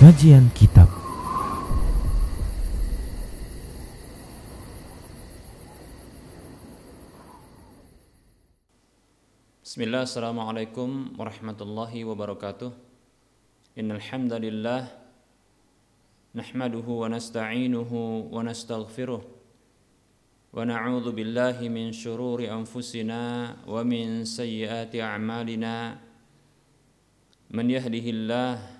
Kajian Kitab. Bismillah, Assalamualaikum warahmatullahi wabarakatuh. Innal hamdalillah Nahmaduhu wa nasta'inuhu wa nastaghfiruh Wa na'udzu billahi min syururi anfusina Wa min sayyiati a'malina. Man yahdihillah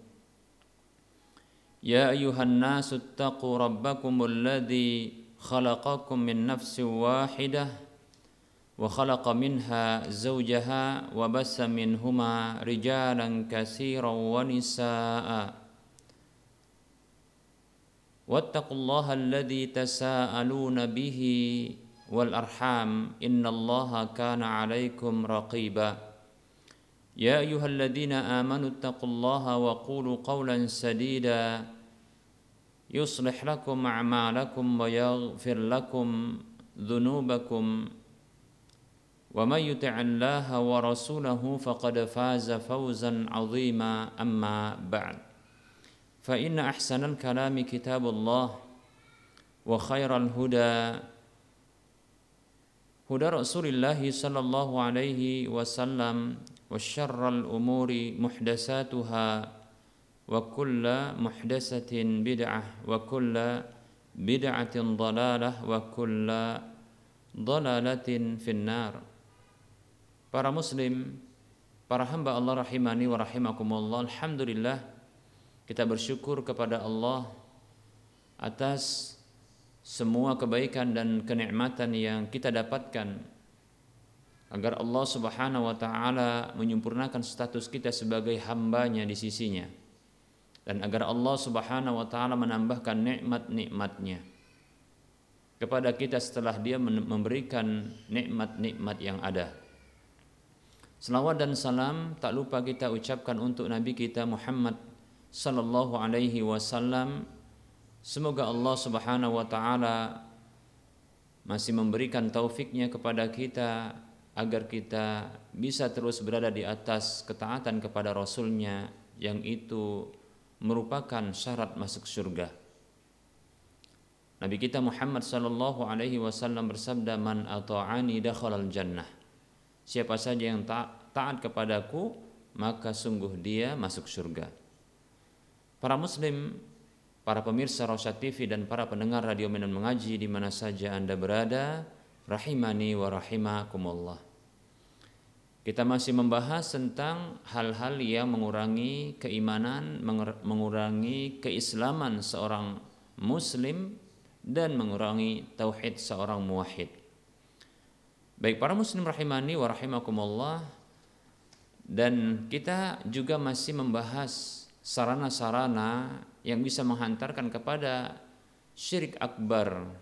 يا أيها الناس اتقوا ربكم الذي خلقكم من نفس واحدة وخلق منها زوجها وبس منهما رجالا كثيرا ونساء. واتقوا الله الذي تساءلون به والأرحام إن الله كان عليكم رقيباً. يا أيها الذين آمنوا اتقوا الله وقولوا قولا سديدا يصلح لكم أعمالكم ويغفر لكم ذنوبكم ومن يطع الله ورسوله فقد فاز فوزا عظيما أما بعد فإن أحسن الكلام كتاب الله وخير الهدى هدى رسول الله صلى الله عليه وسلم وشر الأمور محدثاتها وكل محدثة بدعة وكل بدعة ضلالة وكل ضلالة في النار Para muslim, para hamba Allah rahimani wa rahimakumullah Alhamdulillah kita bersyukur kepada Allah atas semua kebaikan dan kenikmatan yang kita dapatkan agar Allah Subhanahu wa taala menyempurnakan status kita sebagai hambanya di sisinya dan agar Allah Subhanahu wa taala menambahkan nikmat-nikmatnya kepada kita setelah dia memberikan nikmat-nikmat yang ada. Selawat dan salam tak lupa kita ucapkan untuk Nabi kita Muhammad sallallahu alaihi wasallam. Semoga Allah Subhanahu wa taala masih memberikan taufiknya kepada kita agar kita bisa terus berada di atas ketaatan kepada Rasulnya yang itu merupakan syarat masuk surga. Nabi kita Muhammad sallallahu alaihi wasallam bersabda man ata'ani dakhalal jannah. Siapa saja yang ta taat kepadaku maka sungguh dia masuk surga. Para muslim, para pemirsa Rosyad TV dan para pendengar radio Medan Mengaji di mana saja Anda berada, rahimani wa rahimakumullah. Kita masih membahas tentang hal-hal yang mengurangi keimanan, mengurangi keislaman seorang muslim dan mengurangi tauhid seorang muwahhid. Baik para muslim rahimani wa rahimakumullah dan kita juga masih membahas sarana-sarana yang bisa menghantarkan kepada syirik akbar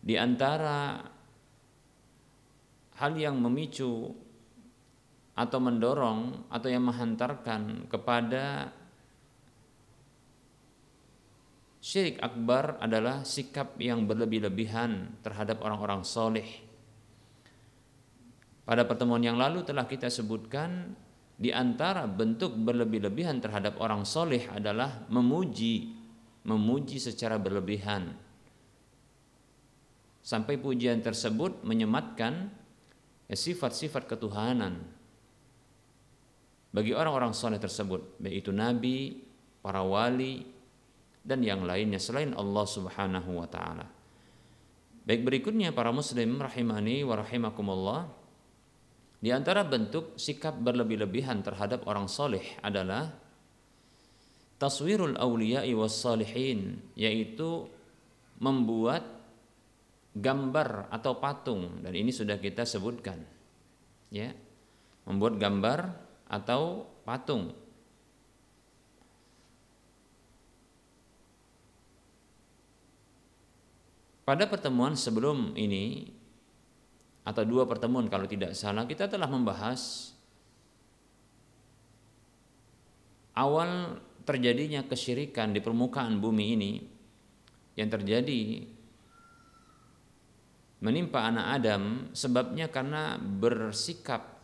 di antara hal yang memicu atau mendorong atau yang menghantarkan kepada syirik akbar adalah sikap yang berlebih-lebihan terhadap orang-orang soleh. Pada pertemuan yang lalu telah kita sebutkan di antara bentuk berlebih-lebihan terhadap orang soleh adalah memuji, memuji secara berlebihan sampai pujian tersebut menyematkan ya, sifat-sifat ketuhanan bagi orang-orang soleh tersebut baik itu nabi, para wali dan yang lainnya selain Allah Subhanahu wa taala. Baik berikutnya para muslim rahimani wa rahimakumullah di antara bentuk sikap berlebih-lebihan terhadap orang soleh adalah taswirul awliya'i was salihin yaitu membuat gambar atau patung. Dan ini sudah kita sebutkan ya. Membuat gambar atau patung. Pada pertemuan sebelum ini atau dua pertemuan kalau tidak salah kita telah membahas awal terjadinya kesyirikan di permukaan bumi ini yang terjadi menimpa anak Adam sebabnya karena bersikap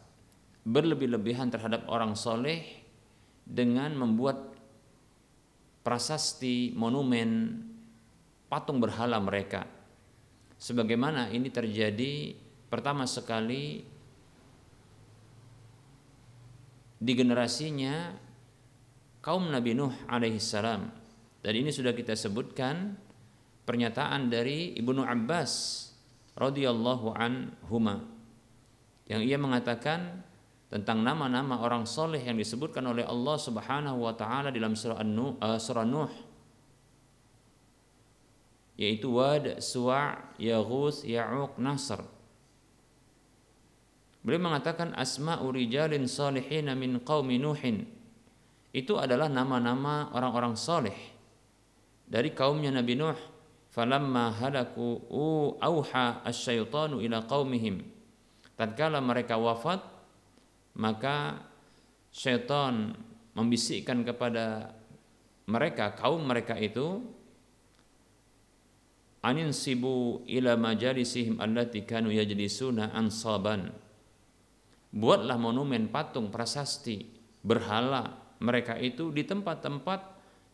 berlebih-lebihan terhadap orang soleh dengan membuat prasasti monumen patung berhala mereka sebagaimana ini terjadi Pertama sekali di generasinya kaum Nabi Nuh alaihissalam. Dan ini sudah kita sebutkan pernyataan dari Ibnu Abbas radhiyallahu anhuma yang ia mengatakan tentang nama-nama orang soleh yang disebutkan oleh Allah Subhanahu wa taala dalam surah An-Nuh uh, surah Nuh yaitu Wad, Suwa', Yaghus, Ya'uq, Nasr Beliau mengatakan asma'u rijalin salihin min qaumi Nuhin. Itu adalah nama-nama orang-orang soleh dari kaumnya Nabi Nuh. Falamma halaku auha asyaitanu ila qaumihim. Tatkala mereka wafat, maka syaitan membisikkan kepada mereka kaum mereka itu anin sibu ila majalisihim allati kanu yajlisuna ansaban buatlah monumen patung prasasti berhala mereka itu di tempat-tempat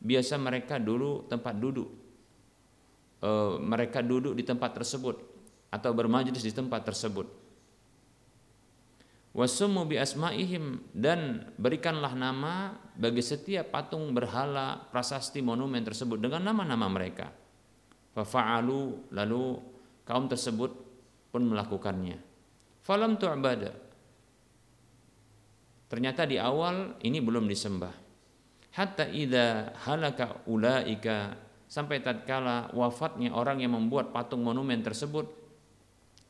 biasa mereka dulu tempat duduk e, mereka duduk di tempat tersebut atau bermajlis di tempat tersebut. Wasumu bi asmaihim dan berikanlah nama bagi setiap patung berhala prasasti monumen tersebut dengan nama-nama mereka. Fafa'alu lalu kaum tersebut pun melakukannya. Falam tu'bada. Ternyata di awal ini belum disembah. Hatta idza halaka ulaika sampai tatkala wafatnya orang yang membuat patung monumen tersebut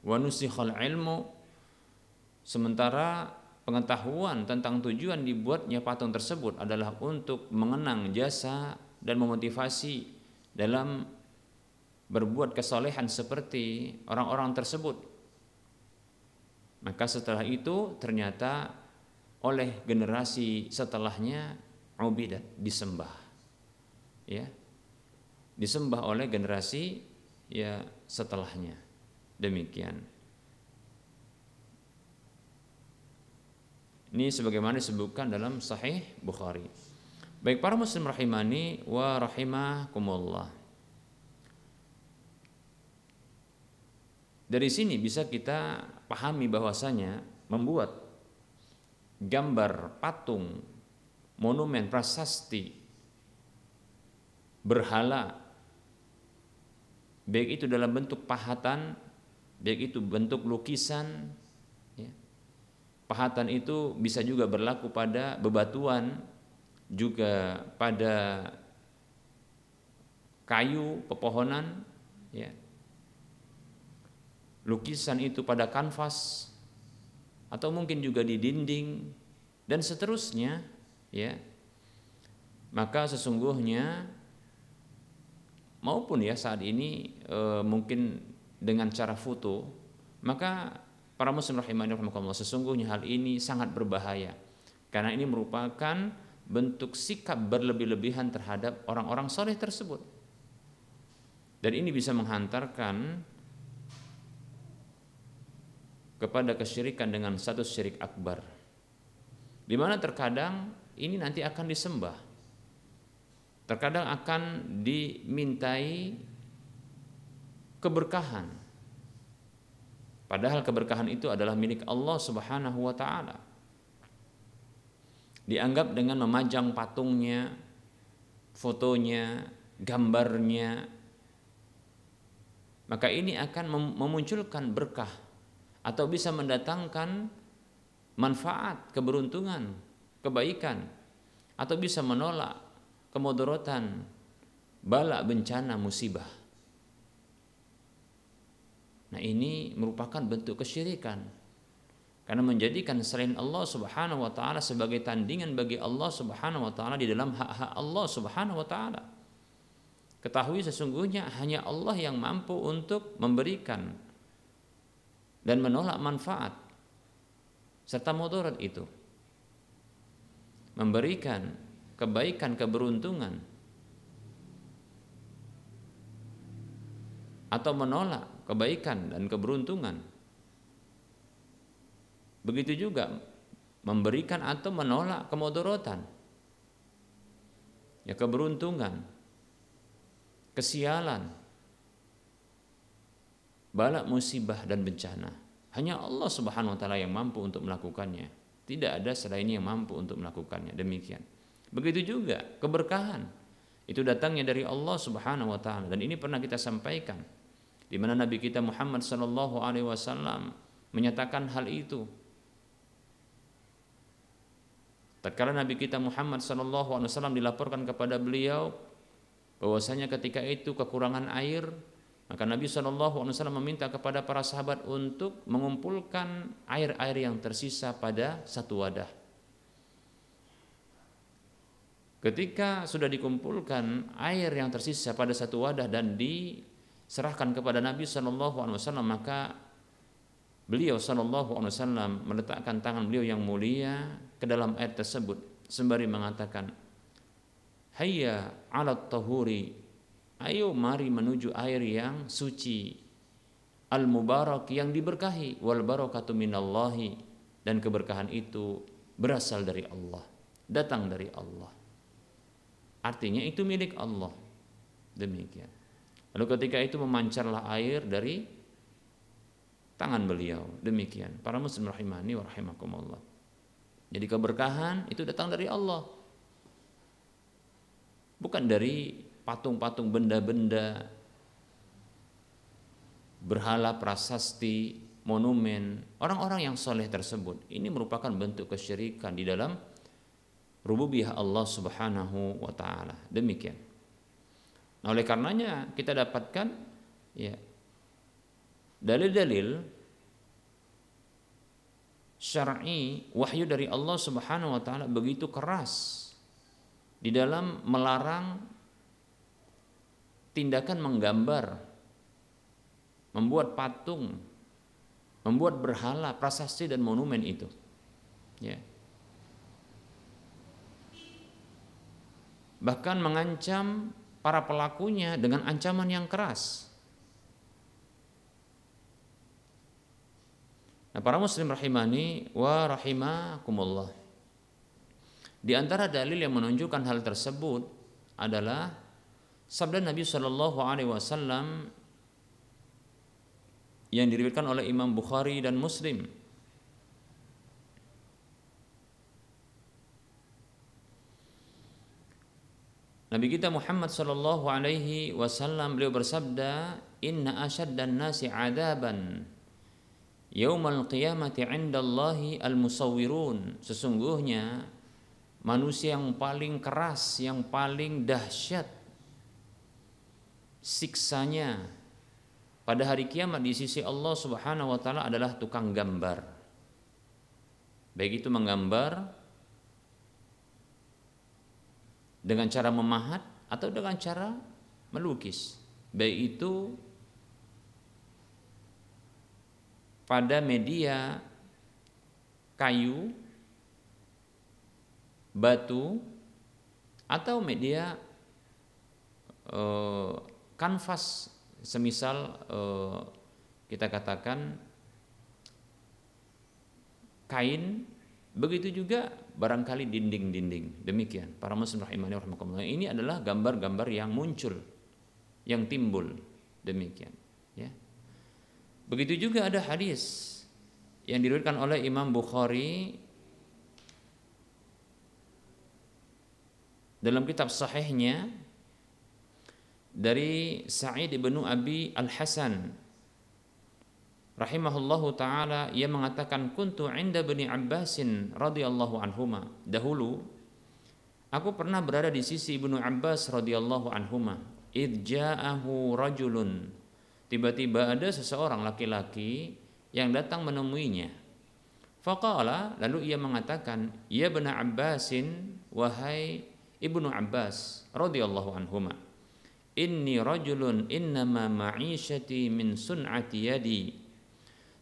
wa nusikhal ilmu sementara pengetahuan tentang tujuan dibuatnya patung tersebut adalah untuk mengenang jasa dan memotivasi dalam berbuat kesolehan seperti orang-orang tersebut. Maka setelah itu ternyata oleh generasi setelahnya ubidat disembah ya disembah oleh generasi ya setelahnya. Demikian. Ini sebagaimana disebutkan dalam sahih Bukhari. Baik para muslim rahimani wa rahimakumullah. Dari sini bisa kita pahami bahwasanya membuat gambar patung, monumen prasasti, berhala, baik itu dalam bentuk pahatan, baik itu bentuk lukisan, ya. pahatan itu bisa juga berlaku pada bebatuan, juga pada kayu, pepohonan, ya. lukisan itu pada kanvas, atau mungkin juga di dinding dan seterusnya ya maka sesungguhnya maupun ya saat ini e, mungkin dengan cara foto maka para muslim rahimani rahimakumullah sesungguhnya hal ini sangat berbahaya karena ini merupakan bentuk sikap berlebih-lebihan terhadap orang-orang soleh tersebut dan ini bisa menghantarkan kepada kesyirikan dengan satu syirik akbar. Di mana terkadang ini nanti akan disembah. Terkadang akan dimintai keberkahan. Padahal keberkahan itu adalah milik Allah Subhanahu wa taala. Dianggap dengan memajang patungnya, fotonya, gambarnya, maka ini akan memunculkan berkah atau bisa mendatangkan manfaat, keberuntungan, kebaikan atau bisa menolak kemudorotan, bala, bencana, musibah. Nah, ini merupakan bentuk kesyirikan. Karena menjadikan selain Allah Subhanahu wa taala sebagai tandingan bagi Allah Subhanahu wa taala di dalam hak-hak Allah Subhanahu wa taala. Ketahui sesungguhnya hanya Allah yang mampu untuk memberikan dan menolak manfaat serta mudarat itu. Memberikan kebaikan, keberuntungan atau menolak kebaikan dan keberuntungan. Begitu juga memberikan atau menolak kemudorotan. Ya keberuntungan, kesialan, balak musibah dan bencana. Hanya Allah Subhanahu wa taala yang mampu untuk melakukannya. Tidak ada selainnya yang mampu untuk melakukannya. Demikian. Begitu juga keberkahan. Itu datangnya dari Allah Subhanahu wa taala dan ini pernah kita sampaikan di mana Nabi kita Muhammad sallallahu alaihi wasallam menyatakan hal itu. Tatkala Nabi kita Muhammad sallallahu alaihi wasallam dilaporkan kepada beliau bahwasanya ketika itu kekurangan air maka Nabi SAW meminta kepada para sahabat untuk mengumpulkan air-air yang tersisa pada satu wadah. Ketika sudah dikumpulkan air yang tersisa pada satu wadah dan diserahkan kepada Nabi SAW, maka beliau SAW meletakkan tangan beliau yang mulia ke dalam air tersebut sembari mengatakan, Hayya ala tahuri Ayo mari menuju air yang suci Al mubarak yang diberkahi Wal barakatu minallahi. Dan keberkahan itu berasal dari Allah Datang dari Allah Artinya itu milik Allah Demikian Lalu ketika itu memancarlah air dari tangan beliau. Demikian. Para muslim rahimani wa rahimakumullah. Jadi keberkahan itu datang dari Allah bukan dari patung-patung benda-benda berhala prasasti monumen orang-orang yang soleh tersebut ini merupakan bentuk kesyirikan di dalam rububiyah Allah Subhanahu wa taala demikian nah oleh karenanya kita dapatkan ya dalil-dalil syar'i wahyu dari Allah Subhanahu wa taala begitu keras di dalam melarang tindakan menggambar, membuat patung, membuat berhala, prasasti dan monumen itu. Ya. Bahkan mengancam para pelakunya dengan ancaman yang keras. Nah, para muslim rahimani wa rahimakumullah. Di antara dalil yang menunjukkan hal tersebut adalah sabda Nabi Shallallahu Alaihi Wasallam yang diriwayatkan oleh Imam Bukhari dan Muslim. Nabi kita Muhammad Shallallahu Alaihi Wasallam beliau bersabda, Inna dan nasi adaban yaumal qiyamati indallahi al-musawwirun. Sesungguhnya manusia yang paling keras, yang paling dahsyat siksanya pada hari kiamat di sisi Allah Subhanahu wa taala adalah tukang gambar. Baik itu menggambar dengan cara memahat atau dengan cara melukis. Baik itu pada media kayu batu atau media eh, kanvas semisal eh, kita katakan kain begitu juga barangkali dinding-dinding. Demikian. Para muslim rahimani rahimakumullah. Ini adalah gambar-gambar yang muncul yang timbul. Demikian. Ya. Begitu juga ada hadis yang diriwayatkan oleh Imam Bukhari dalam kitab sahihnya dari Sa'id bin Abi Al-Hasan rahimahullahu taala ia mengatakan kuntu inda bani Abbasin radhiyallahu anhuma. Dahulu aku pernah berada di sisi Ibnu Abbas radhiyallahu anhuma. Id ja'ahu rajulun. Tiba-tiba ada seseorang laki-laki yang datang menemuinya. Faqala lalu ia mengatakan ya bani Abbasin wahai Ibnu Abbas radhiyallahu anhuma inni rajulun innama ma'isyati min sun'ati yadi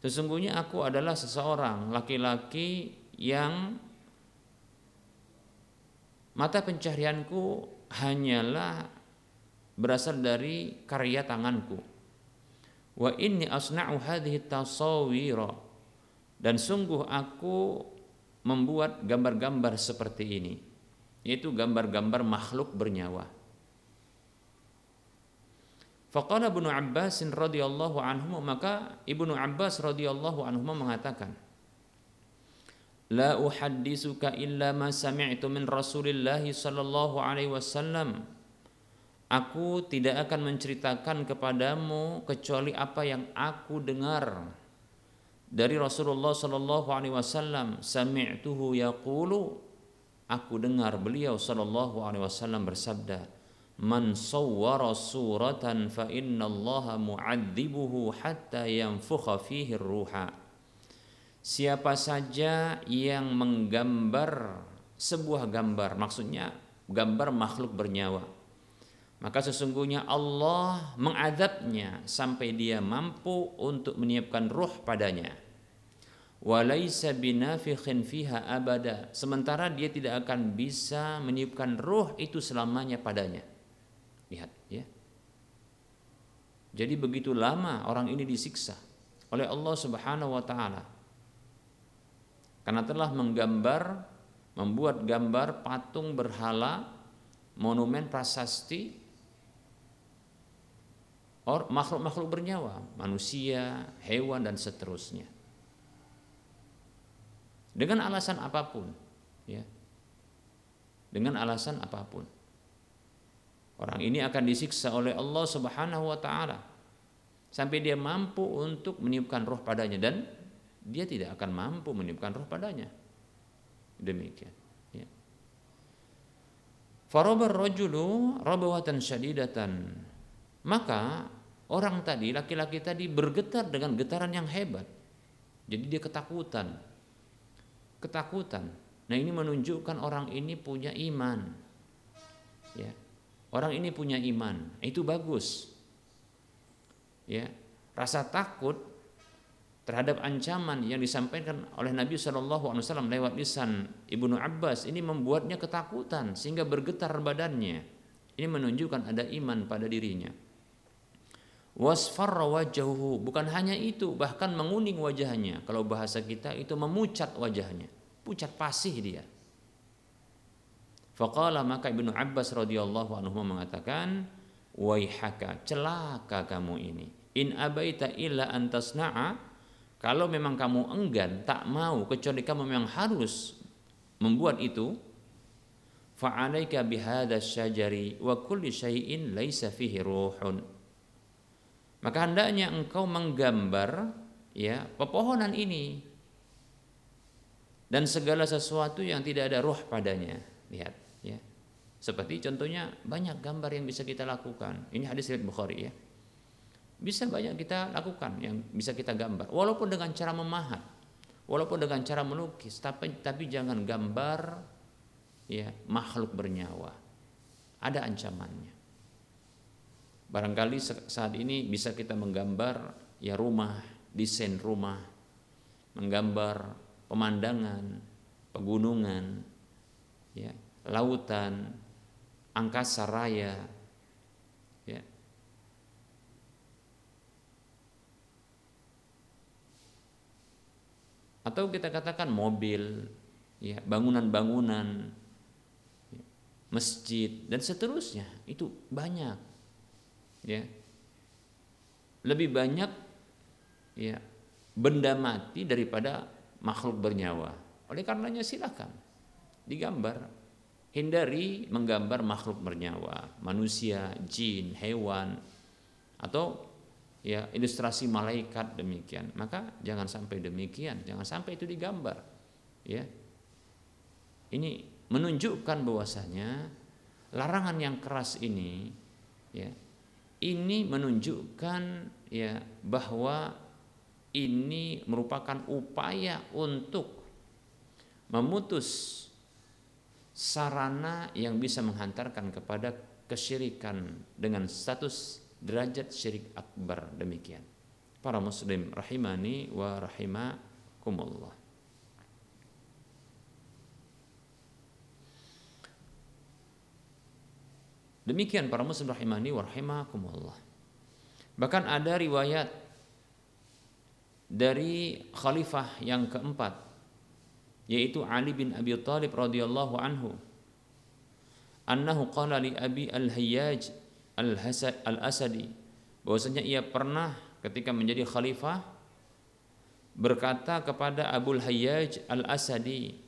sesungguhnya aku adalah seseorang laki-laki yang mata pencaharianku hanyalah berasal dari karya tanganku. Wa inni asna'u hadhihi tasawira. Dan sungguh aku membuat gambar-gambar seperti ini yaitu gambar-gambar makhluk bernyawa Faqala Ibnu Abbas radhiyallahu anhu maka Ibnu Abbas radhiyallahu anhu mengatakan La uhaddisuka illa ma sami'tu min Rasulillah sallallahu alaihi wasallam. Aku tidak akan menceritakan kepadamu kecuali apa yang aku dengar dari Rasulullah sallallahu alaihi wasallam. Sami'tuhu yaqulu. Aku dengar beliau sallallahu alaihi wasallam bersabda man sawwara suratan fa innallaha mu'adzibuhu hatta yanfukha fihi ruha. Siapa saja yang menggambar sebuah gambar maksudnya gambar makhluk bernyawa maka sesungguhnya Allah mengadabnya sampai dia mampu untuk menyiapkan ruh padanya. Walaisa binafikhin fiha abada. Sementara dia tidak akan bisa meniupkan ruh itu selamanya padanya Lihat ya. Jadi begitu lama orang ini disiksa oleh Allah Subhanahu wa taala. Karena telah menggambar membuat gambar patung berhala, monumen prasasti or makhluk-makhluk bernyawa, manusia, hewan dan seterusnya. Dengan alasan apa pun, ya. Dengan alasan apa pun. Orang ini akan disiksa oleh Allah Subhanahu wa taala sampai dia mampu untuk meniupkan roh padanya dan dia tidak akan mampu meniupkan roh padanya. Demikian. Ya. Farobar rojulu rabawatan syadidatan. Maka orang tadi, laki-laki tadi bergetar dengan getaran yang hebat. Jadi dia ketakutan. Ketakutan. Nah ini menunjukkan orang ini punya iman. Ya, Orang ini punya iman, itu bagus. Ya, rasa takut terhadap ancaman yang disampaikan oleh Nabi Shallallahu Alaihi Wasallam lewat lisan ibnu Abbas ini membuatnya ketakutan sehingga bergetar badannya. Ini menunjukkan ada iman pada dirinya. Wasfarra wajahuhu bukan hanya itu bahkan menguning wajahnya. Kalau bahasa kita itu memucat wajahnya, pucat pasih dia. Faqala maka Ibnu Abbas radhiyallahu anhu mengatakan, "Waihaka, celaka kamu ini. In abaita illa antasna'a, kalau memang kamu enggan, tak mau kecuali kamu memang harus membuat itu, fa'alaika bihadha syajari wa kulli syai'in laisa fihi ruhun." Maka hendaknya engkau menggambar ya pepohonan ini dan segala sesuatu yang tidak ada roh padanya. Lihat. Seperti contohnya banyak gambar yang bisa kita lakukan. Ini hadis riwayat Bukhari ya. Bisa banyak kita lakukan yang bisa kita gambar walaupun dengan cara memahat, walaupun dengan cara melukis, tapi tapi jangan gambar ya makhluk bernyawa. Ada ancamannya. Barangkali saat ini bisa kita menggambar ya rumah, desain rumah, menggambar pemandangan, pegunungan, ya lautan, angkasa raya, ya. Atau kita katakan mobil, ya, bangunan-bangunan, ya, masjid dan seterusnya itu banyak, ya. Lebih banyak ya benda mati daripada makhluk bernyawa. Oleh karenanya silakan digambar hindari menggambar makhluk bernyawa, manusia, jin, hewan, atau ya ilustrasi malaikat demikian. Maka jangan sampai demikian, jangan sampai itu digambar. Ya. Ini menunjukkan bahwasanya larangan yang keras ini ya ini menunjukkan ya bahwa ini merupakan upaya untuk memutus sarana yang bisa menghantarkan kepada kesyirikan dengan status derajat syirik akbar demikian. Para muslim rahimani wa rahimakumullah. Demikian para muslim rahimani wa rahimakumullah. Bahkan ada riwayat dari khalifah yang keempat yaitu Ali bin Abi Thalib radhiyallahu anhu. Annahu qala li Abi Al-Hayyaj Al-Asadi bahwasanya ia pernah ketika menjadi khalifah berkata kepada Abu Hayyaj Al-Asadi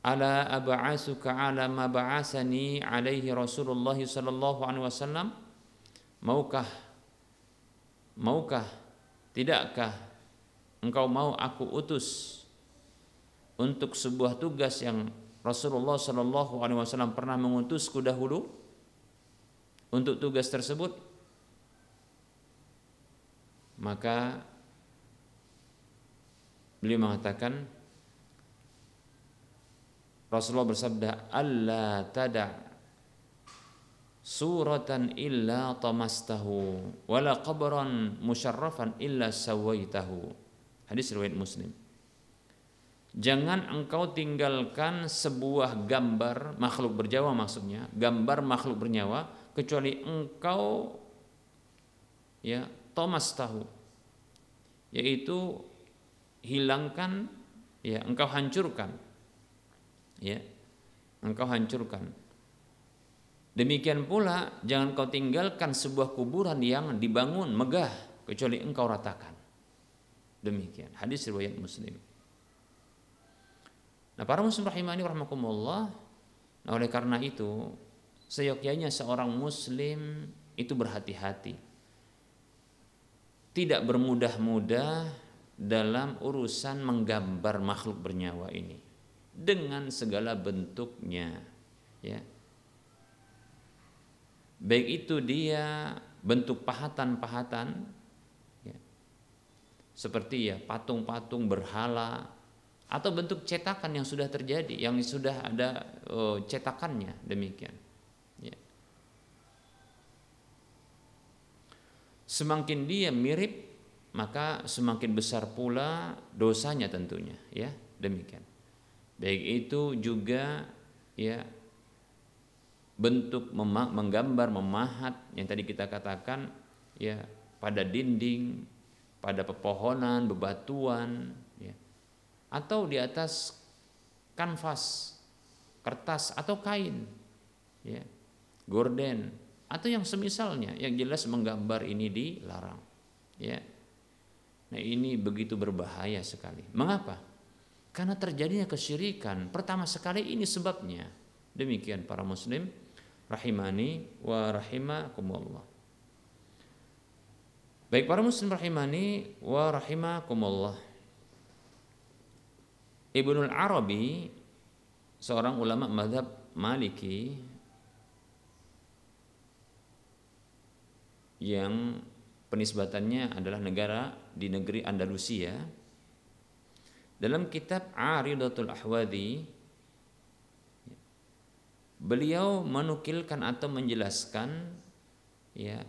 ala ab'asuka ala ma ba'asani alaihi Rasulullah sallallahu alaihi wasallam? Maukah maukah tidakkah engkau mau aku utus untuk sebuah tugas yang Rasulullah sallallahu alaihi wasallam pernah mengutusku dahulu untuk tugas tersebut maka beliau mengatakan Rasulullah bersabda Allah tada suratan illa tamastahu wala qabran musyarrafan illa sawaitahu. Hadis riwayat Muslim Jangan engkau tinggalkan sebuah gambar makhluk berjawa maksudnya, gambar makhluk bernyawa kecuali engkau ya Thomas tahu. Yaitu hilangkan ya engkau hancurkan. Ya engkau hancurkan. Demikian pula jangan kau tinggalkan sebuah kuburan yang dibangun megah kecuali engkau ratakan. Demikian. Hadis riwayat muslim nah para muslim rahimani rahmakumullah nah oleh karena itu seyogyanya seorang muslim itu berhati-hati. Tidak bermudah-mudah dalam urusan menggambar makhluk bernyawa ini dengan segala bentuknya ya. Baik itu dia bentuk pahatan-pahatan ya, seperti ya patung-patung berhala atau bentuk cetakan yang sudah terjadi yang sudah ada oh, cetakannya demikian. Ya. semakin dia mirip maka semakin besar pula dosanya tentunya ya. Demikian. Baik itu juga ya bentuk menggambar memahat yang tadi kita katakan ya pada dinding pada pepohonan bebatuan atau di atas kanvas kertas atau kain ya gorden atau yang semisalnya yang jelas menggambar ini dilarang ya nah ini begitu berbahaya sekali mengapa karena terjadinya kesyirikan. Pertama sekali ini sebabnya. Demikian para muslim rahimani wa rahimakumullah. Baik para muslim rahimani wa rahimakumullah. Ibnul Arabi seorang ulama madhab Maliki yang penisbatannya adalah negara di negeri Andalusia. Dalam kitab Aridatul Ahwadi beliau menukilkan atau menjelaskan ya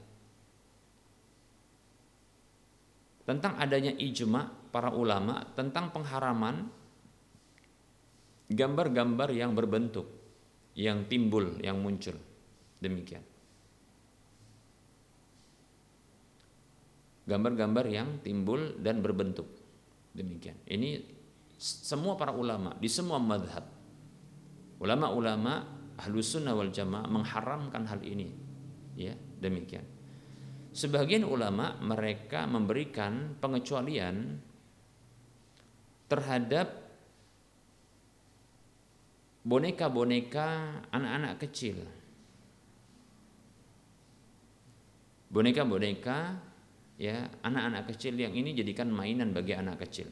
tentang adanya ijma para ulama tentang pengharaman gambar-gambar yang berbentuk yang timbul yang muncul. Demikian. Gambar-gambar yang timbul dan berbentuk. Demikian. Ini semua para ulama di semua madhab ulama-ulama ahlu sunnah wal jamaah mengharamkan hal ini. Ya demikian. Sebagian ulama mereka memberikan pengecualian terhadap boneka-boneka anak-anak kecil boneka-boneka ya anak-anak kecil yang ini jadikan mainan bagi anak kecil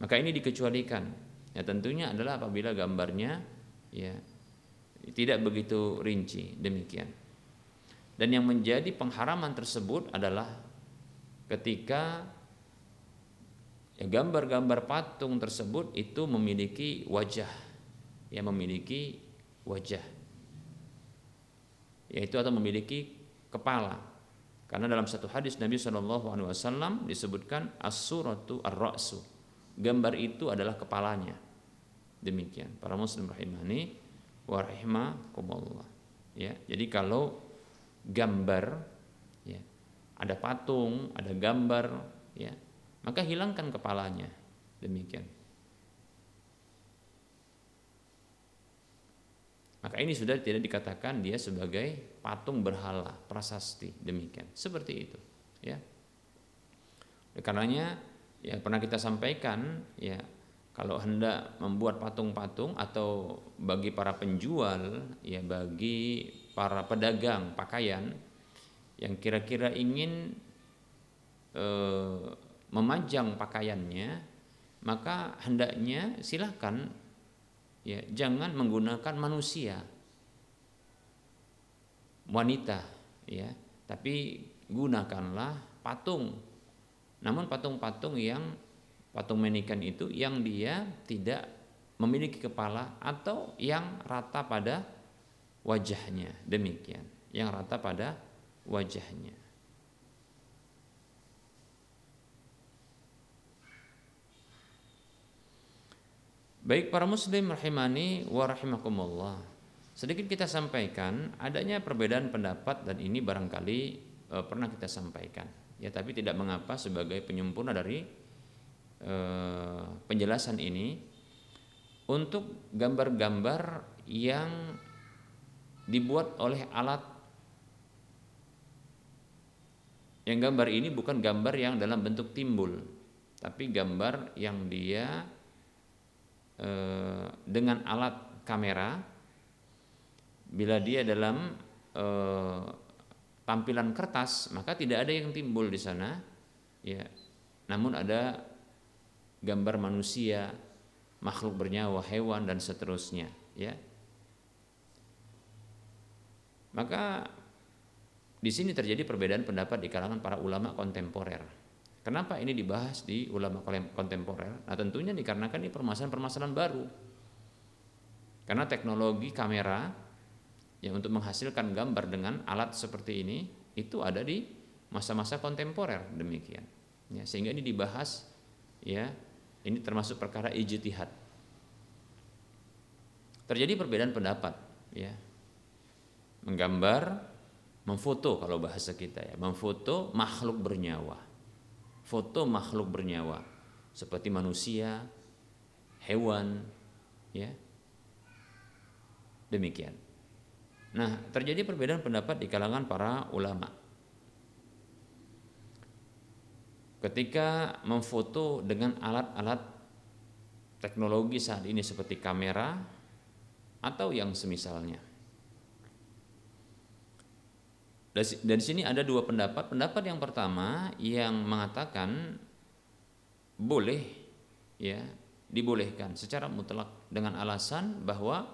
maka ini dikecualikan. Ya tentunya adalah apabila gambarnya ya tidak begitu rinci demikian. Dan yang menjadi pengharaman tersebut adalah ketika ya, gambar-gambar patung tersebut itu memiliki wajah, ya memiliki wajah. yaitu atau memiliki kepala. Karena dalam satu hadis Nabi Shallallahu Alaihi Wasallam disebutkan as-suratu ar-ra'su. Gambar itu adalah kepalanya. Demikian. Para muslim rahimani wa rahimakumullah. Ya, jadi kalau gambar ya, ada patung, ada gambar ya, maka hilangkan kepalanya. Demikian. Maka ini sudah tidak dikatakan dia sebagai patung berhala, prasasti, demikian. Seperti itu, ya. Karenanya ya pernah kita sampaikan ya kalau hendak membuat patung-patung atau bagi para penjual ya bagi para pedagang pakaian yang kira-kira ingin eh, memajang pakaiannya maka hendaknya silahkan ya jangan menggunakan manusia. Wanita ya. Tapi gunakanlah patung. Namun patung-patung yang patung manikan itu yang dia tidak memiliki kepala atau yang rata pada wajahnya. Demikian. Yang rata pada wajahnya Baik para muslim rahimani wa rahimakumullah. Sedikit kita sampaikan adanya perbedaan pendapat dan ini barangkali e, pernah kita sampaikan. Ya tapi tidak mengapa sebagai penyempurna dari e, penjelasan ini untuk gambar-gambar yang dibuat oleh alat yang gambar ini bukan gambar yang dalam bentuk timbul tapi gambar yang dia Eh, dengan alat kamera bila dia dalam eh, tampilan kertas maka tidak ada yang timbul di sana ya. Namun ada gambar manusia makhluk bernyawa hewan dan seterusnya ya. Maka di sini terjadi perbedaan pendapat di kalangan para ulama kontemporer Kenapa ini dibahas di ulama kontemporer? Nah tentunya dikarenakan ini permasalahan-permasalahan baru. Karena teknologi kamera yang untuk menghasilkan gambar dengan alat seperti ini itu ada di masa-masa kontemporer demikian. Ya, sehingga ini dibahas ya ini termasuk perkara ijtihad. Terjadi perbedaan pendapat ya. Menggambar, memfoto kalau bahasa kita ya, memfoto makhluk bernyawa foto makhluk bernyawa seperti manusia, hewan, ya. Demikian. Nah, terjadi perbedaan pendapat di kalangan para ulama. Ketika memfoto dengan alat-alat teknologi saat ini seperti kamera atau yang semisalnya. Dari sini ada dua pendapat. Pendapat yang pertama yang mengatakan boleh ya dibolehkan secara mutlak dengan alasan bahwa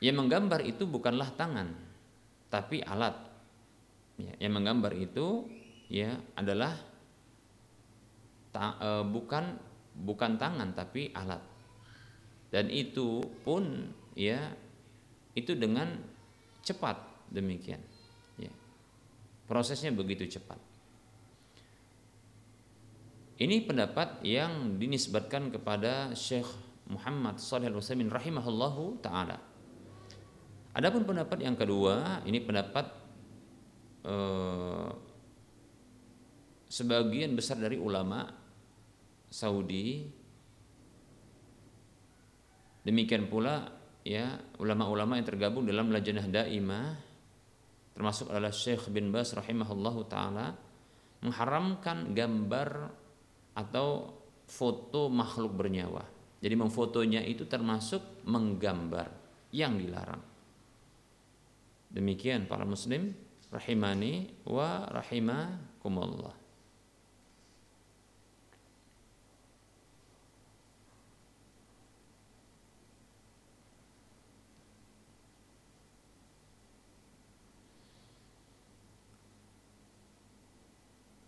yang menggambar itu bukanlah tangan tapi alat. Ya, yang menggambar itu ya adalah ta, e, bukan bukan tangan tapi alat. Dan itu pun ya itu dengan cepat demikian ya. prosesnya begitu cepat ini pendapat yang dinisbatkan kepada Syekh Muhammad Salih Al-Utsaimin rahimahullahu taala. Adapun pendapat yang kedua, ini pendapat eh, sebagian besar dari ulama Saudi. Demikian pula ya ulama-ulama yang tergabung dalam Lajnah Daimah termasuk adalah Syekh bin Bas rahimahullahu taala mengharamkan gambar atau foto makhluk bernyawa. Jadi memfotonya itu termasuk menggambar yang dilarang. Demikian para muslim rahimani wa rahimakumullah.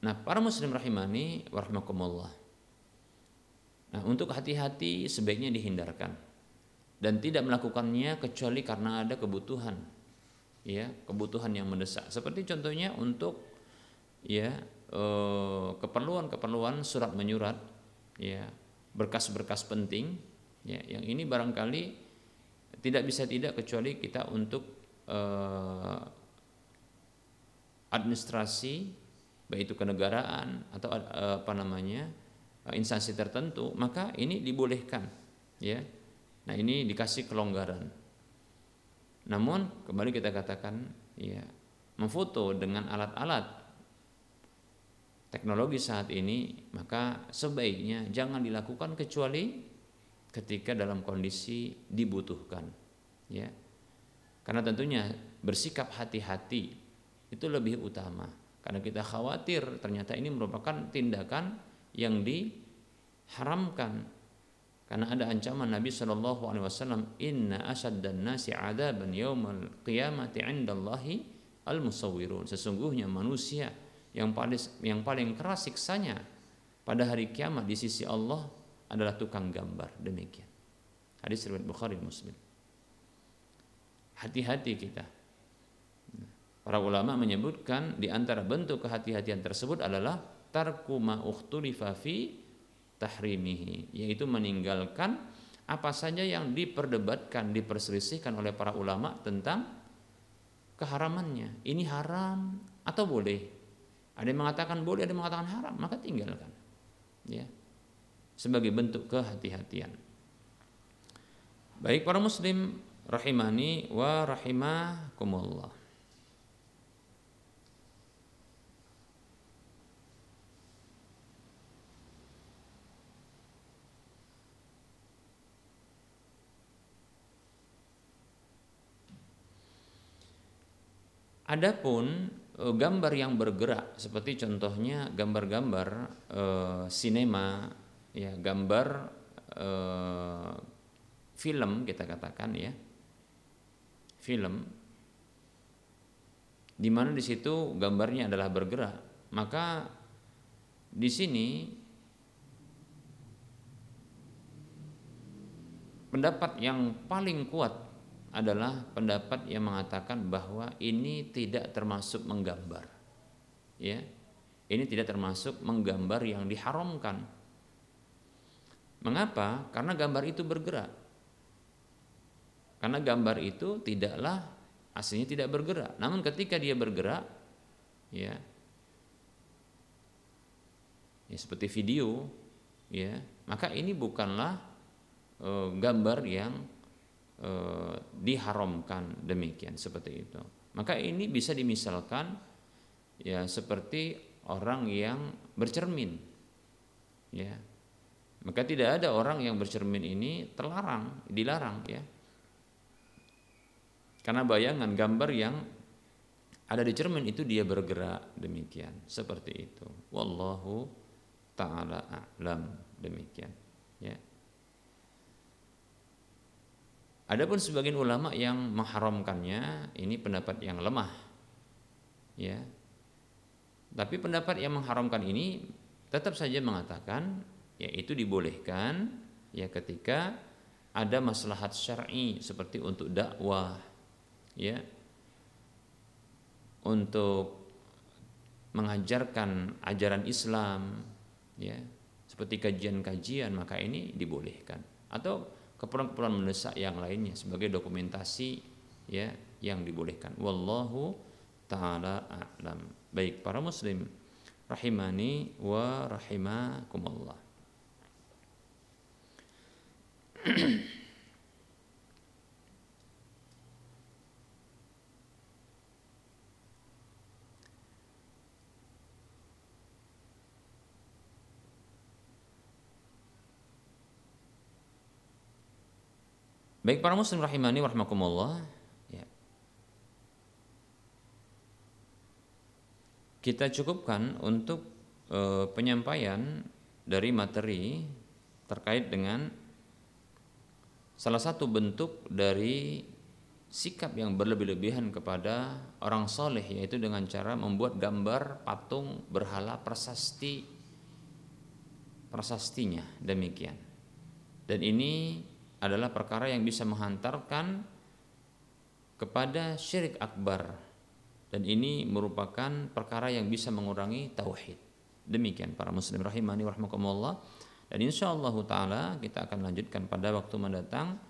Nah, para muslim rahimani warahmatullah. Nah, untuk hati-hati sebaiknya dihindarkan. dan tidak melakukannya kecuali karena ada kebutuhan ya kebutuhan yang mendesak seperti contohnya untuk ya eh, keperluan-keperluan surat menyurat ya berkas-berkas penting ya yang ini barangkali tidak bisa tidak kecuali kita untuk eh, administrasi baik itu kenegaraan atau eh, apa namanya eh, instansi tertentu maka ini dibolehkan ya nah ini dikasih kelonggaran namun kembali kita katakan ya memfoto dengan alat-alat teknologi saat ini, maka sebaiknya jangan dilakukan kecuali ketika dalam kondisi dibutuhkan. Ya. Karena tentunya bersikap hati-hati itu lebih utama. Karena kita khawatir ternyata ini merupakan tindakan yang diharamkan. Karena ada ancaman Nabi Shallallahu Alaihi Wasallam, Inna dan nasi adaban yaumal qiyamati indallahi al musawwirun. Sesungguhnya manusia yang paling yang paling keras siksanya pada hari kiamat di sisi Allah adalah tukang gambar demikian hadis riwayat Bukhari Muslim hati-hati kita para ulama menyebutkan di antara bentuk kehati-hatian tersebut adalah tarku ma fi tahrimihi yaitu meninggalkan apa saja yang diperdebatkan diperselisihkan oleh para ulama tentang keharamannya ini haram atau boleh ada yang mengatakan boleh, ada yang mengatakan haram, maka tinggalkan. Ya. Sebagai bentuk kehati-hatian. Baik para muslim rahimani wa rahimakumullah. Adapun Eh, gambar yang bergerak seperti contohnya gambar-gambar e, sinema ya gambar e, film kita katakan ya. Film. Di mana di situ gambarnya adalah bergerak maka di sini pendapat yang paling kuat adalah pendapat yang mengatakan bahwa ini tidak termasuk menggambar. Ya. Ini tidak termasuk menggambar yang diharamkan. Mengapa? Karena gambar itu bergerak. Karena gambar itu tidaklah aslinya tidak bergerak. Namun ketika dia bergerak, ya, ya seperti video, ya, maka ini bukanlah e, gambar yang e, diharamkan demikian seperti itu. Maka ini bisa dimisalkan ya seperti orang yang bercermin. Ya. Maka tidak ada orang yang bercermin ini terlarang, dilarang ya. Karena bayangan gambar yang ada di cermin itu dia bergerak demikian, seperti itu. Wallahu taala a'lam demikian, ya. Adapun sebagian ulama yang mengharamkannya ini pendapat yang lemah. Ya. Tapi pendapat yang mengharamkan ini tetap saja mengatakan ya itu dibolehkan ya ketika ada maslahat syar'i seperti untuk dakwah ya untuk mengajarkan ajaran Islam ya seperti kajian-kajian maka ini dibolehkan atau keperluan-keperluan mendesak yang lainnya sebagai dokumentasi ya yang dibolehkan. Wallahu taala a'lam. Baik para muslim rahimani wa rahimakumullah. Baik para muslim rahimani warahmatullah ya. Kita cukupkan untuk e, penyampaian dari materi terkait dengan salah satu bentuk dari sikap yang berlebih-lebihan kepada orang soleh yaitu dengan cara membuat gambar patung berhala prasasti prasastinya. Demikian. Dan ini adalah perkara yang bisa menghantarkan kepada syirik akbar dan ini merupakan perkara yang bisa mengurangi tauhid. Demikian para muslim rahimani warahmatullah dan insya Allah taala kita akan lanjutkan pada waktu mendatang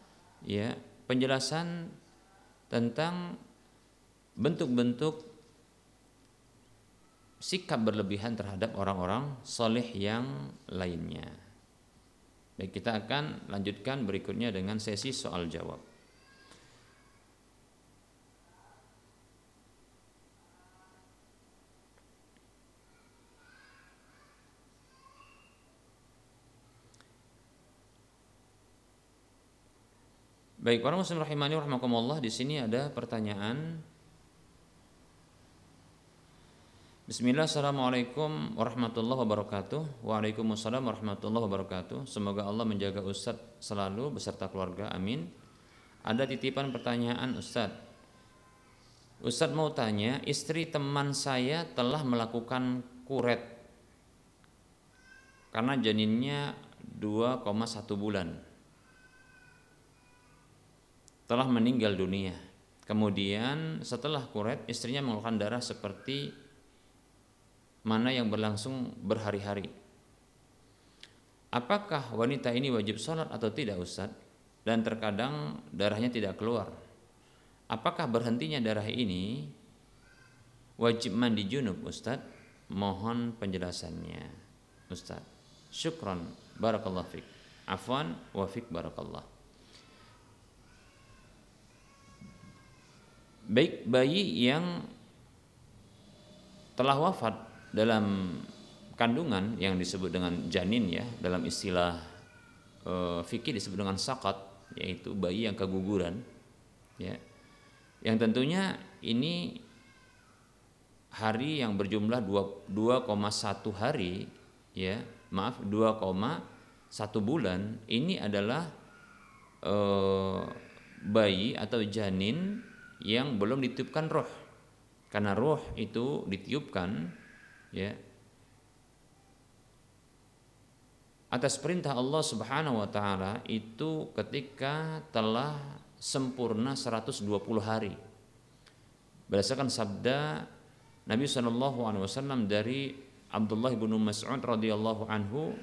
ya penjelasan tentang bentuk-bentuk sikap berlebihan terhadap orang-orang soleh yang lainnya. Baik, kita akan lanjutkan berikutnya dengan sesi soal jawab. Baik, para muslim rahimani rahimakumullah di sini ada pertanyaan. Bismillah, Assalamualaikum warahmatullahi wabarakatuh. Waalaikumsalam warahmatullahi wabarakatuh. Semoga Allah menjaga Ustadz selalu beserta keluarga, amin. Ada titipan pertanyaan Ustadz Ustadz mau tanya, istri teman saya telah melakukan kuret Karena janinnya 2,1 bulan. Telah meninggal dunia. Kemudian setelah kuret istrinya mengeluarkan darah seperti mana yang berlangsung berhari-hari. Apakah wanita ini wajib sholat atau tidak Ustaz? Dan terkadang darahnya tidak keluar. Apakah berhentinya darah ini wajib mandi junub Ustaz? Mohon penjelasannya Ustaz. Syukran. Barakallah fiqh. Afwan wa fiqh barakallah. baik bayi yang telah wafat dalam kandungan yang disebut dengan janin ya dalam istilah e, fikih disebut dengan sakat yaitu bayi yang keguguran ya. Yang tentunya ini hari yang berjumlah 2,1 hari ya maaf 2,1 bulan ini adalah e, bayi atau janin yang belum ditiupkan roh. Karena roh itu ditiupkan ya. Atas perintah Allah Subhanahu wa taala itu ketika telah sempurna 120 hari. Berdasarkan sabda Nabi Shallallahu alaihi wasallam dari Abdullah bin Mas'ud radhiyallahu anhu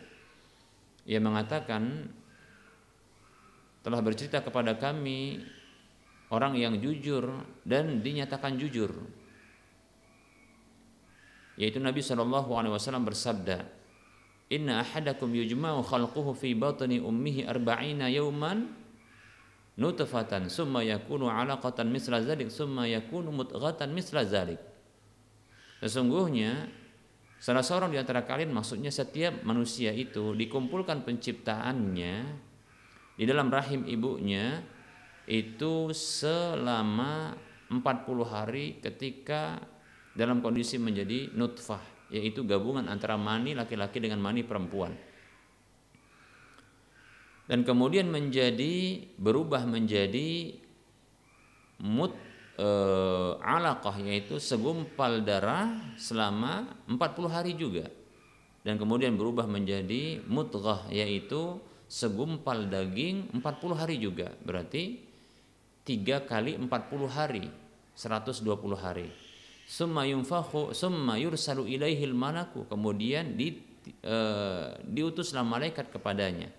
yang mengatakan telah bercerita kepada kami orang yang jujur dan dinyatakan jujur yaitu Nabi Shallallahu alaihi wasallam bersabda Inna ahadakum yujma'u khalquhu fi batni ummihi arba'ina yawman nutfatan summa yakunu 'alaqatan misla zalik summa yakunu mudghatan misla zalik. Sesungguhnya salah seorang di antara kalian maksudnya setiap manusia itu dikumpulkan penciptaannya di dalam rahim ibunya itu selama 40 hari ketika dalam kondisi menjadi nutfah yaitu gabungan antara mani laki-laki dengan mani perempuan. Dan kemudian menjadi berubah menjadi mut e, alaqah yaitu segumpal darah selama 40 hari juga. Dan kemudian berubah menjadi mutghah yaitu segumpal daging 40 hari juga. Berarti tiga kali 40 hari 120 hari summa yunfakhu summa yursalu ilaihil malaku. Kemudian di, e, diutuslah malaikat kepadanya.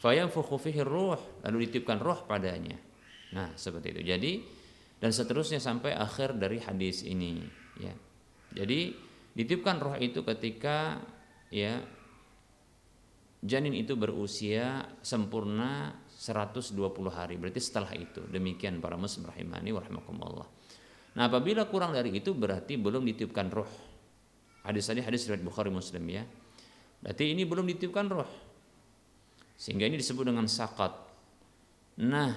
Fayanfukhu fihi ruh lalu ditiupkan roh padanya. Nah seperti itu. Jadi dan seterusnya sampai akhir dari hadis ini ya. Jadi ditiupkan roh itu ketika ya janin itu berusia sempurna 120 hari. Berarti setelah itu. Demikian para muslim rahimani warahmatullah nah apabila kurang dari itu berarti belum ditiupkan roh. Hadis tadi hadis riwayat Bukhari Muslim ya. Berarti ini belum ditiupkan roh. Sehingga ini disebut dengan sakat nah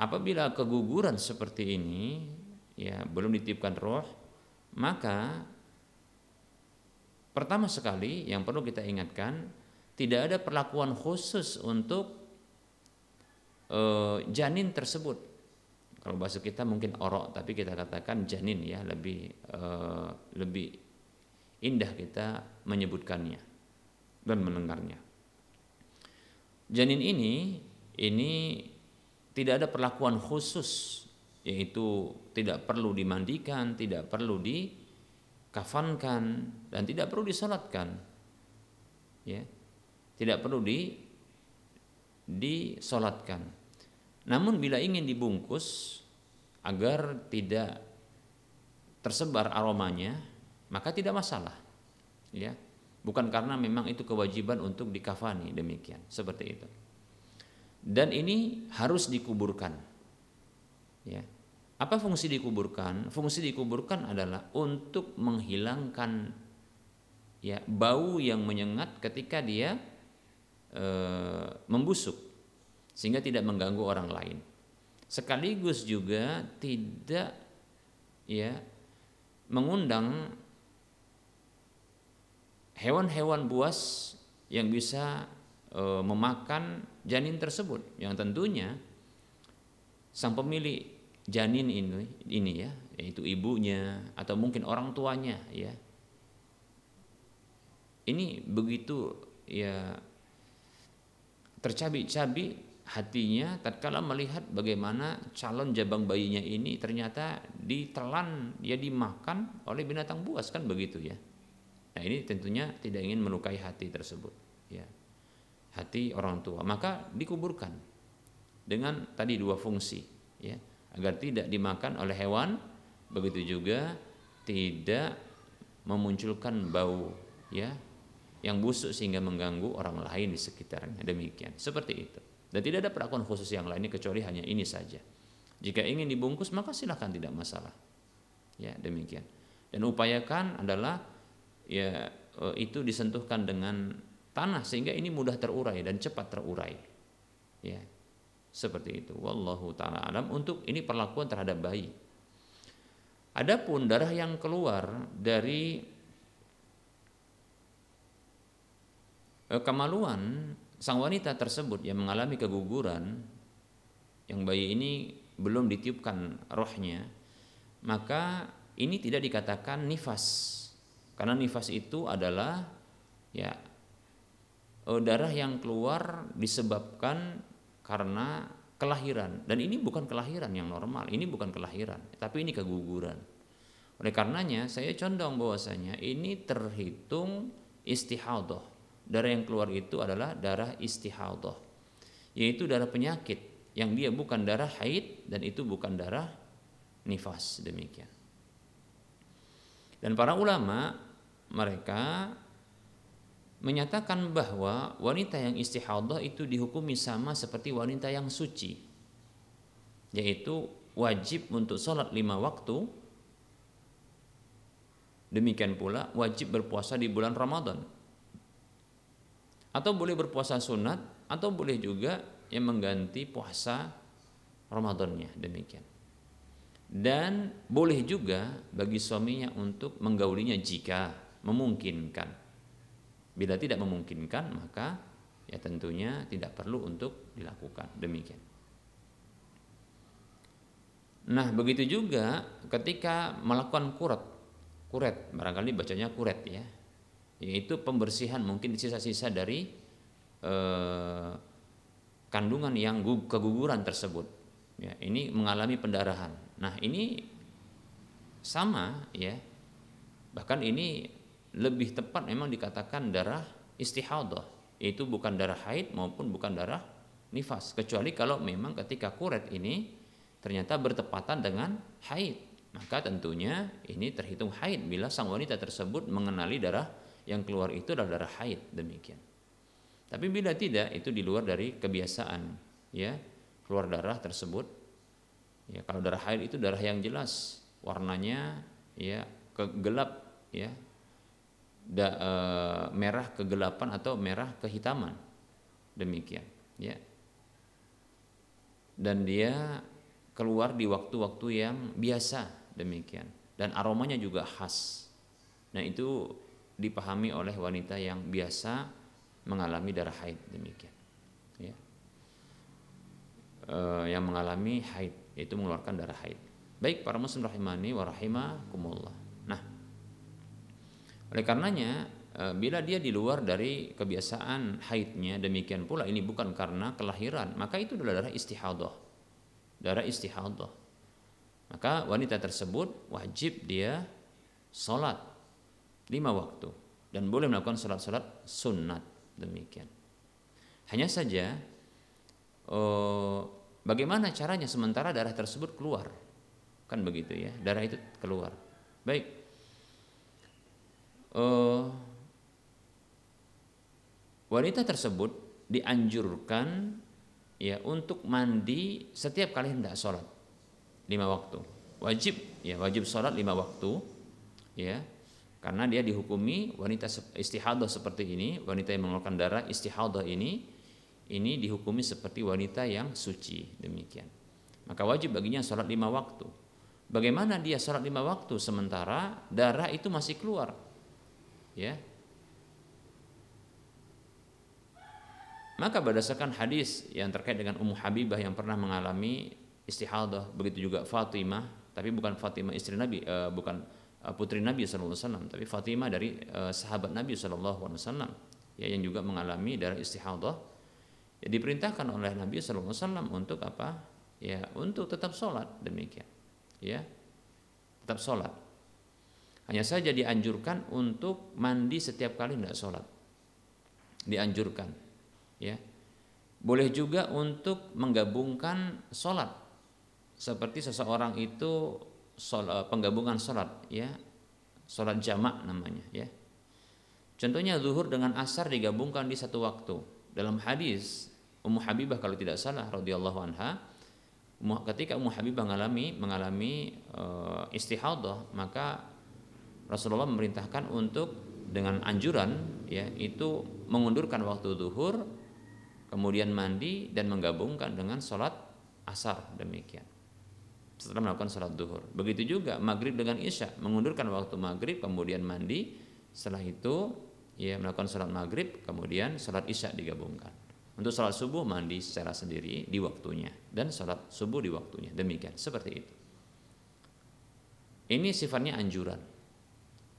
apabila keguguran seperti ini ya belum ditiupkan roh maka pertama sekali yang perlu kita ingatkan tidak ada perlakuan khusus untuk uh, janin tersebut kalau bahasa kita mungkin orok tapi kita katakan janin ya lebih uh, lebih indah kita menyebutkannya dan mendengarnya janin ini ini tidak ada perlakuan khusus yaitu tidak perlu dimandikan, tidak perlu dikafankan dan tidak perlu disolatkan. Ya. Tidak perlu di disolatkan. Namun bila ingin dibungkus agar tidak tersebar aromanya, maka tidak masalah. Ya. Bukan karena memang itu kewajiban untuk dikafani demikian, seperti itu. Dan ini harus dikuburkan. Ya. Apa fungsi dikuburkan? Fungsi dikuburkan adalah untuk menghilangkan ya bau yang menyengat ketika dia e, membusuk sehingga tidak mengganggu orang lain. Sekaligus juga tidak ya mengundang hewan-hewan buas yang bisa e, memakan janin tersebut yang tentunya sang pemilik janin ini ini ya yaitu ibunya atau mungkin orang tuanya ya ini begitu ya tercabik-cabik hatinya tatkala melihat bagaimana calon jabang bayinya ini ternyata ditelan dia dimakan oleh binatang buas kan begitu ya? Nah ini tentunya tidak ingin melukai hati tersebut ya. Hati orang tua. Maka dikuburkan dengan tadi dua fungsi ya. Agar tidak dimakan oleh hewan begitu juga tidak memunculkan bau ya yang busuk sehingga mengganggu orang lain di sekitarnya. Demikian. Seperti itu dan tidak ada perlakuan khusus yang lainnya kecuali hanya ini saja jika ingin dibungkus maka silahkan tidak masalah ya demikian dan upayakan adalah ya e, itu disentuhkan dengan tanah sehingga ini mudah terurai dan cepat terurai. Ya. Seperti itu. Wallahu taala alam untuk ini perlakuan terhadap bayi. Adapun darah yang keluar dari eh, kemaluan sang wanita tersebut yang mengalami keguguran yang bayi ini belum ditiupkan rohnya maka ini tidak dikatakan nifas. Karena nifas itu adalah ya uh, darah yang keluar disebabkan karena kelahiran. Dan ini bukan kelahiran yang normal ini bukan kelahiran tapi ini keguguran. Oleh karenanya saya condong bahwasanya ini terhitung istihadah darah yang keluar itu adalah darah istihadah yaitu darah penyakit yang dia bukan darah haid dan itu bukan darah nifas demikian. Dan para ulama mereka menyatakan bahwa wanita yang istihadah itu dihukumi sama seperti wanita yang suci yaitu wajib untuk sholat lima waktu. Demikian pula wajib berpuasa di bulan Ramadan atau boleh berpuasa sunat atau boleh juga yang mengganti puasa Ramadannya demikian. Dan boleh juga bagi suaminya untuk menggaulinya jika memungkinkan. Bila tidak memungkinkan maka ya tentunya tidak perlu untuk dilakukan. Demikian. Nah begitu juga ketika melakukan kuret, kuret barangkali bacanya kuret ya, yaitu pembersihan mungkin sisa-sisa dari eh, kandungan yang keguguran tersebut. Ya, ini mengalami pendarahan. Nah ini sama ya, bahkan ini lebih tepat memang dikatakan darah istihadah itu bukan darah haid maupun bukan darah nifas kecuali kalau memang ketika kuret ini ternyata bertepatan dengan haid maka tentunya ini terhitung haid bila sang wanita tersebut mengenali darah yang keluar itu adalah darah haid demikian. Tapi bila tidak itu di luar dari kebiasaan ya. Keluar darah tersebut ya kalau darah haid itu darah yang jelas warnanya ya kegelap ya. Da, e, merah kegelapan atau merah kehitaman demikian ya. Dan dia keluar di waktu-waktu yang biasa demikian. Dan aromanya juga khas. Nah itu dipahami oleh wanita yang biasa mengalami darah haid demikian. Ya. E, yang mengalami haid yaitu mengeluarkan darah haid. Baik para muslim rahimani wa rahimakumullah. Oleh karenanya e, bila dia di luar dari kebiasaan haidnya demikian pula ini bukan karena kelahiran maka itu adalah darah istihadah. Darah istihadah. Maka wanita tersebut wajib dia sholat lima waktu dan boleh melakukan sholat-sholat sunat demikian. Hanya saja oh, bagaimana caranya sementara darah tersebut keluar? Kan begitu ya darah itu keluar. Baik. Oh, wanita tersebut dianjurkan ya untuk mandi setiap kali hendak sholat lima waktu. Wajib ya wajib sholat lima waktu ya karena dia dihukumi wanita istihadah seperti ini wanita yang mengeluarkan darah istihadah ini ini dihukumi seperti wanita yang suci. Demikian. Maka wajib baginya sholat lima waktu. Bagaimana dia sholat lima waktu sementara darah itu masih keluar? Ya. Maka berdasarkan hadis yang terkait dengan Ummu Habibah yang pernah mengalami istihadah, begitu juga Fatimah, tapi bukan Fatimah istri Nabi, uh, bukan putri Nabi SAW, tapi Fatimah dari uh, sahabat Nabi SAW, ya, yang juga mengalami darah istihadah. Ya, diperintahkan oleh Nabi SAW untuk apa? Ya, untuk tetap sholat demikian. Ya, tetap sholat. Hanya saja dianjurkan untuk mandi setiap kali tidak sholat. Dianjurkan ya boleh juga untuk menggabungkan sholat seperti seseorang itu sholat, penggabungan sholat ya. Sholat jamak namanya ya. Contohnya zuhur dengan asar digabungkan di satu waktu. Dalam hadis Ummu Habibah kalau tidak salah radhiyallahu anha ketika Ummu Habibah mengalami mengalami uh, istihadah maka Rasulullah memerintahkan untuk dengan anjuran ya itu mengundurkan waktu zuhur kemudian mandi dan menggabungkan dengan sholat asar. Demikian setelah melakukan sholat duhur. Begitu juga maghrib dengan isya mengundurkan waktu maghrib kemudian mandi. Setelah itu ya melakukan sholat maghrib kemudian sholat isya digabungkan. Untuk sholat subuh mandi secara sendiri di waktunya dan sholat subuh di waktunya. Demikian seperti itu. Ini sifatnya anjuran.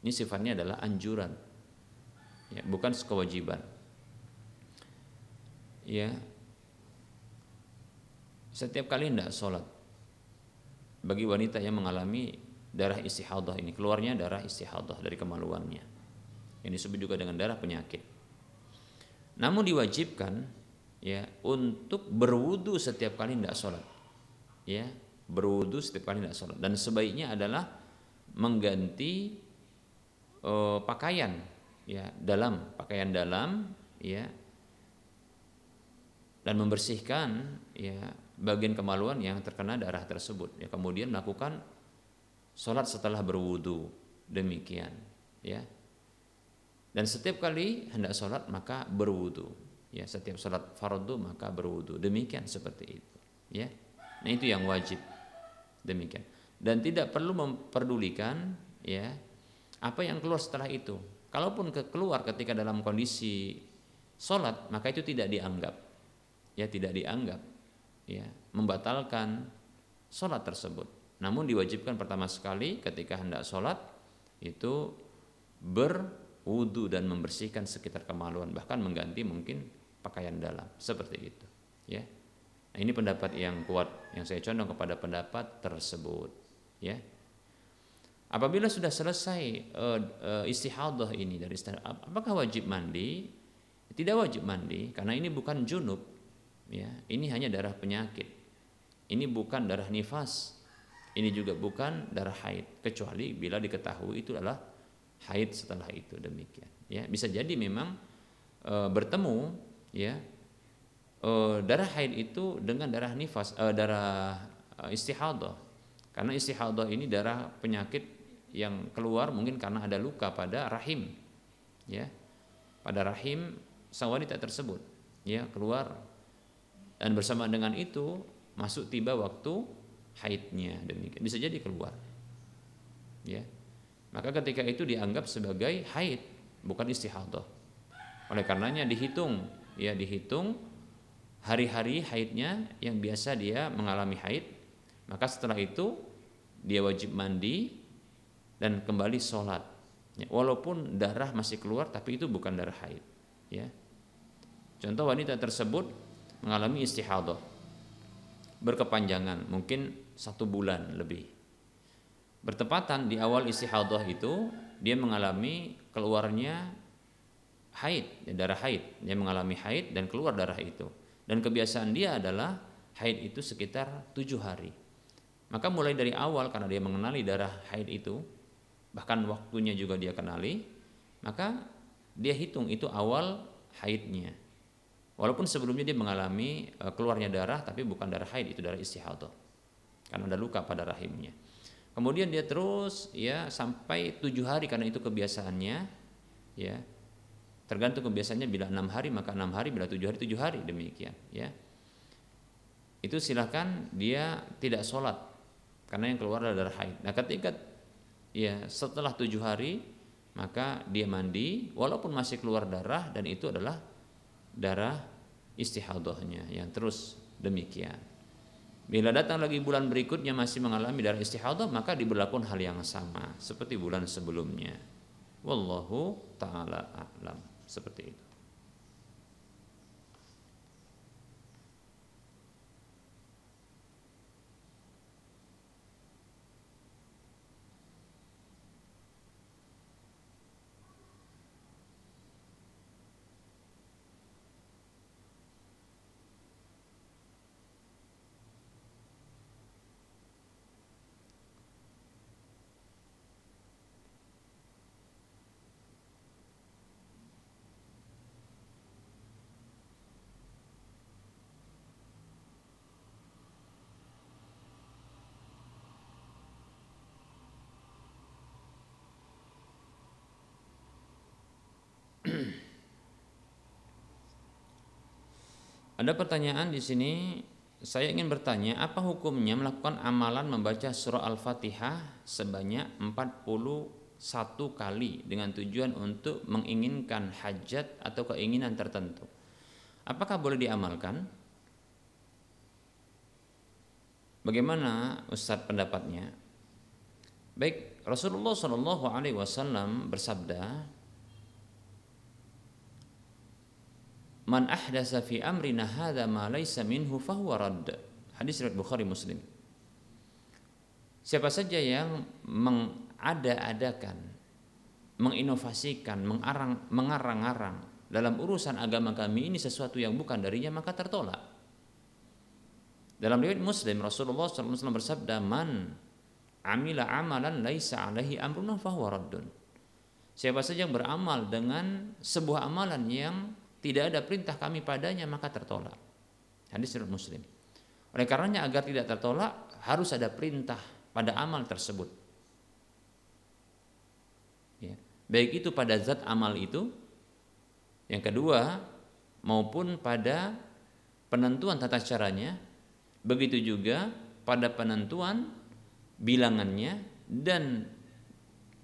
Ini sifatnya adalah anjuran. Ya, bukan kewajiban. Ya setiap kali hendak sholat bagi wanita yang mengalami darah istihadah ini. Keluarnya darah istihadah dari kemaluannya. Ini disebut juga dengan darah penyakit. Namun diwajibkan ya untuk berwudu setiap kali hendak sholat. Ya berwudu setiap kali hendak sholat. Dan sebaiknya adalah mengganti uh, pakaian ya dalam pakaian dalam ya dan membersihkan ya bagian kemaluan yang terkena darah tersebut. Ya kemudian melakukan sholat setelah berwudu. Demikian ya. Dan setiap kali hendak sholat maka berwudu. Ya setiap sholat fardu maka berwudu. Demikian seperti itu ya. Nah itu yang wajib. Demikian. Dan tidak perlu memperdulikan ya apa yang keluar setelah itu. Kalaupun keluar ketika dalam kondisi sholat maka itu tidak dianggap. Ya tidak dianggap ya membatalkan sholat tersebut. Namun diwajibkan pertama sekali ketika hendak sholat itu berwudu dan membersihkan sekitar kemaluan bahkan mengganti mungkin pakaian dalam seperti itu ya. Nah, ini pendapat yang kuat yang saya condong kepada pendapat tersebut ya. Apabila sudah selesai uh, uh, istihadah ini dari istihadah, apakah wajib mandi? Tidak wajib mandi karena ini bukan junub ya ini hanya darah penyakit. Ini bukan darah nifas. Ini juga bukan darah haid. Kecuali bila diketahui itu adalah haid setelah itu demikian. Ya bisa jadi memang e, bertemu ya e, darah haid itu dengan darah nifas e, darah e, istihadah. Karena istihadah ini darah penyakit yang keluar mungkin karena ada luka pada rahim. Ya pada rahim sang wanita tersebut. Ya keluar dan bersama dengan itu masuk tiba waktu haidnya. Demikian. Bisa jadi keluar. Ya. Maka ketika itu dianggap sebagai haid bukan istihadah. Oleh karenanya dihitung ya dihitung hari-hari haidnya yang biasa dia mengalami haid. Maka setelah itu dia wajib mandi dan kembali sholat. Ya, walaupun darah masih keluar tapi itu bukan darah haid. Ya. Contoh wanita tersebut mengalami istihadah berkepanjangan, mungkin satu bulan lebih. Bertepatan di awal istihadah itu dia mengalami keluarnya haid, ya, darah haid. Dia mengalami haid dan keluar darah itu. Dan kebiasaan dia adalah haid itu sekitar tujuh hari. Maka mulai dari awal karena dia mengenali darah haid itu, bahkan waktunya juga dia kenali, maka dia hitung itu awal haidnya. Walaupun sebelumnya dia mengalami e, keluarnya darah, tapi bukan darah haid, itu darah istihadah. Karena ada luka pada rahimnya. Kemudian dia terus ya sampai tujuh hari karena itu kebiasaannya, ya tergantung kebiasaannya bila enam hari maka enam hari, bila tujuh hari tujuh hari demikian, ya. Itu silahkan dia tidak sholat karena yang keluar adalah darah haid. Nah ketika ya setelah tujuh hari maka dia mandi walaupun masih keluar darah dan itu adalah darah istihadahnya yang terus demikian. Bila datang lagi bulan berikutnya masih mengalami darah istihadah maka diberlakukan hal yang sama seperti bulan sebelumnya. Wallahu taala a'lam. Seperti itu. Ada pertanyaan di sini, saya ingin bertanya, apa hukumnya melakukan amalan membaca surah Al-Fatihah sebanyak 41 kali dengan tujuan untuk menginginkan hajat atau keinginan tertentu? Apakah boleh diamalkan? Bagaimana Ustadz pendapatnya? Baik, Rasulullah Shallallahu Alaihi Wasallam bersabda, Man ahdasa fi amrina hadza ma laisa minhu fahuwa radd. Hadis riwayat Bukhari Muslim. Siapa saja yang mengada-adakan, menginovasikan, mengarang, mengarang-arang dalam urusan agama kami ini sesuatu yang bukan darinya maka tertolak. Dalam riwayat Muslim Rasulullah SAW bersabda, "Man amila amalan laisa alaihi amruna fahuwa raddun." Siapa saja yang beramal dengan sebuah amalan yang tidak ada perintah kami padanya maka tertolak. Hadis riwayat Muslim. Oleh karenanya agar tidak tertolak harus ada perintah pada amal tersebut. Ya. Baik itu pada zat amal itu, yang kedua maupun pada penentuan tata caranya, begitu juga pada penentuan bilangannya dan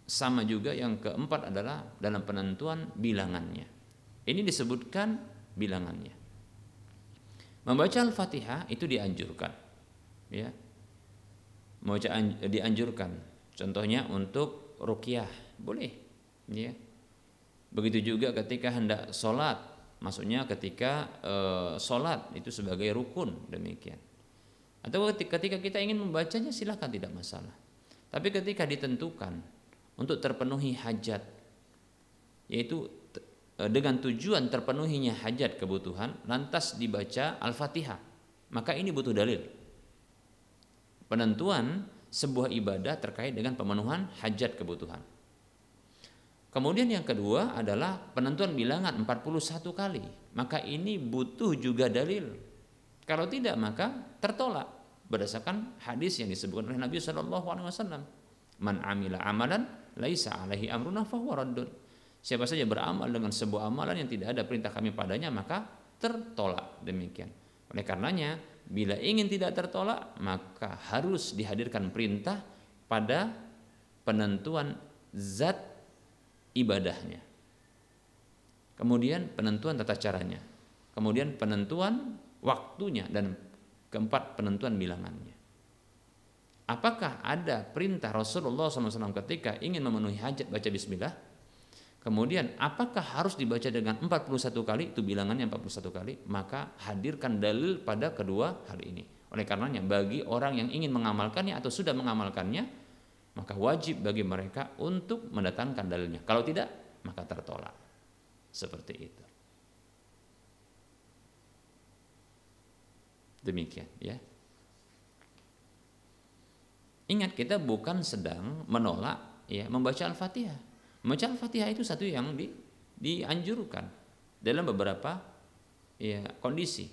sama juga yang keempat adalah dalam penentuan bilangannya. Ini disebutkan bilangannya. Membaca Al-Fatihah itu dianjurkan. Ya. Membaca dianjurkan. Contohnya untuk rukyah, boleh. Ya. Begitu juga ketika hendak sholat, maksudnya ketika e, sholat itu sebagai rukun demikian. Atau ketika kita ingin membacanya silahkan tidak masalah. Tapi ketika ditentukan untuk terpenuhi hajat, yaitu dengan tujuan terpenuhinya hajat kebutuhan lantas dibaca Al-Fatihah. Maka ini butuh dalil. Penentuan sebuah ibadah terkait dengan pemenuhan hajat kebutuhan. Kemudian yang kedua adalah penentuan bilangan 41 kali. Maka ini butuh juga dalil. Kalau tidak maka tertolak berdasarkan hadis yang disebutkan oleh Nabi Shallallahu Alaihi Wasallam. Man amila amalan laisa alaihi amruna fahuwa raddun Siapa saja beramal dengan sebuah amalan yang tidak ada perintah kami padanya maka tertolak demikian. Oleh karenanya bila ingin tidak tertolak maka harus dihadirkan perintah pada penentuan zat ibadahnya. Kemudian penentuan tata caranya. Kemudian penentuan waktunya dan keempat penentuan bilangannya. Apakah ada perintah Rasulullah SAW ketika ingin memenuhi hajat baca bismillah? Kemudian apakah harus dibaca dengan 41 kali? Itu bilangannya 41 kali. Maka hadirkan dalil pada kedua hal ini. Oleh karenanya bagi orang yang ingin mengamalkannya atau sudah mengamalkannya, maka wajib bagi mereka untuk mendatangkan dalilnya. Kalau tidak, maka tertolak. Seperti itu. Demikian ya. Ingat kita bukan sedang menolak ya membaca Al-Fatihah. Membaca Al-Fatihah itu satu yang di, dianjurkan dalam beberapa ya kondisi.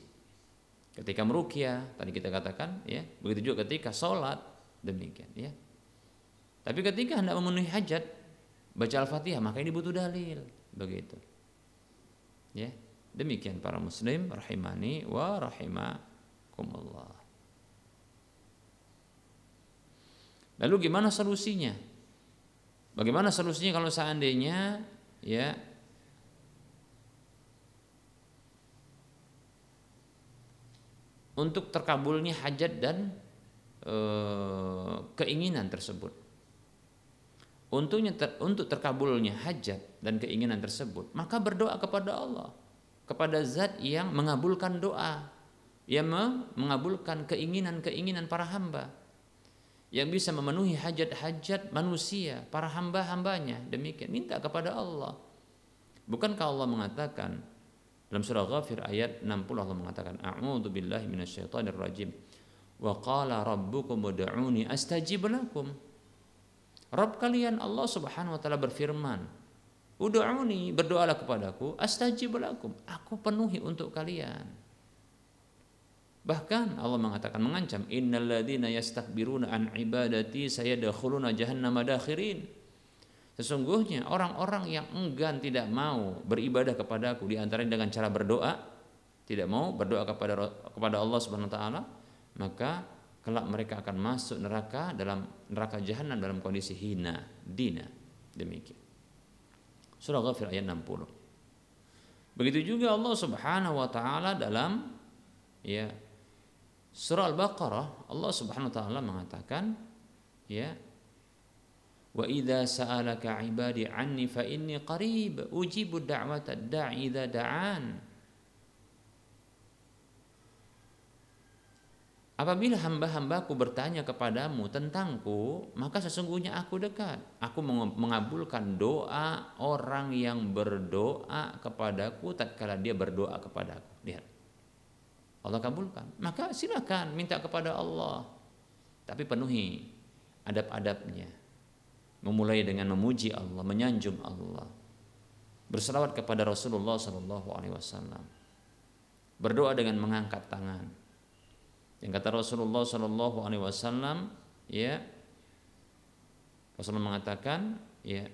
Ketika merukyah tadi kita katakan ya, begitu juga ketika sholat demikian ya. Tapi ketika hendak memenuhi hajat baca Al-Fatihah maka ini butuh dalil begitu. Ya, demikian para muslim rahimani wa rahimakumullah. Lalu gimana solusinya? Bagaimana solusinya kalau seandainya ya untuk terkabulnya hajat dan e, keinginan tersebut. Untungnya ter, untuk terkabulnya hajat dan keinginan tersebut, maka berdoa kepada Allah, kepada Zat yang mengabulkan doa, yang mengabulkan keinginan-keinginan para hamba yang bisa memenuhi hajat-hajat manusia, para hamba-hambanya. Demikian minta kepada Allah. Bukankah Allah mengatakan dalam surah Ghafir ayat 60 Allah mengatakan a'udzu billahi minasyaitonir rajim wa qala rabbukum ud'uni astajib lakum. Rabb kalian Allah Subhanahu wa taala berfirman, "Ud'uni, berdoalah kepadaku, astajib lakum." Aku penuhi untuk kalian. Bahkan Allah mengatakan mengancam innalladzina yastakbiruna an ibadati sayadkhuluna jahannama dakhirin. Sesungguhnya orang-orang yang enggan tidak mau beribadah kepadaku di antaranya dengan cara berdoa, tidak mau berdoa kepada kepada Allah Subhanahu wa taala, maka kelak mereka akan masuk neraka dalam neraka jahanam dalam kondisi hina, dina. Demikian. Surah Ghafir ayat 60. Begitu juga Allah Subhanahu wa taala dalam ya Surah Al-Baqarah Allah Subhanahu wa taala mengatakan ya Wa idza sa'alaka 'ibadi 'anni fa inni qarib ujibu da'wata da'i idza da'an Apabila hamba-hambaku bertanya kepadamu tentangku, maka sesungguhnya aku dekat. Aku mengabulkan doa orang yang berdoa kepadaku tatkala dia berdoa kepadaku. Lihat. Allah kabulkan. Maka silakan minta kepada Allah. Tapi penuhi adab-adabnya. Memulai dengan memuji Allah, menyanjung Allah. Berselawat kepada Rasulullah sallallahu alaihi wasallam. Berdoa dengan mengangkat tangan. Yang kata Rasulullah sallallahu alaihi wasallam, ya Rasulullah mengatakan, ya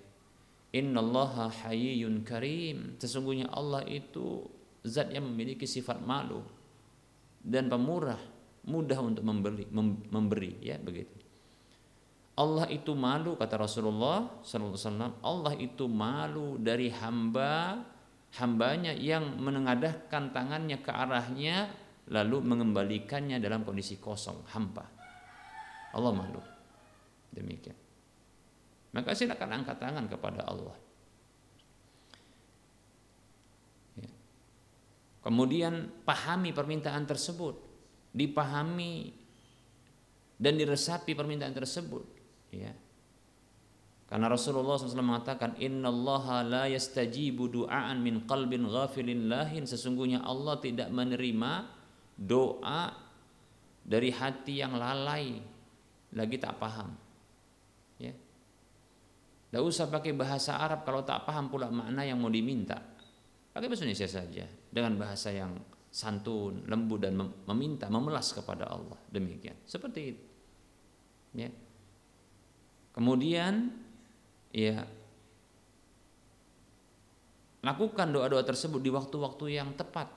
Innallaha hayyun karim. Sesungguhnya Allah itu zat yang memiliki sifat malu dan pemurah, mudah untuk memberi, memberi ya begitu. Allah itu malu kata Rasulullah SAW. Allah itu malu dari hamba hambanya yang menengadahkan tangannya ke arahnya lalu mengembalikannya dalam kondisi kosong hampa. Allah malu. Demikian. Maka silakan angkat tangan kepada Allah. Kemudian pahami permintaan tersebut, dipahami dan diresapi permintaan tersebut, ya. Karena Rasulullah SAW mengatakan Innallaha la yastajibu du'aan min qalbin ghafilin lahin. Sesungguhnya Allah tidak menerima doa dari hati yang lalai. Lagi tak paham. Ya. Tidak usah pakai bahasa Arab kalau tak paham pula makna yang mau diminta. Pakai bahasa Indonesia saja dengan bahasa yang santun, lembut dan meminta, memelas kepada Allah. Demikian. Seperti itu. Ya. Kemudian ya lakukan doa-doa tersebut di waktu-waktu yang tepat.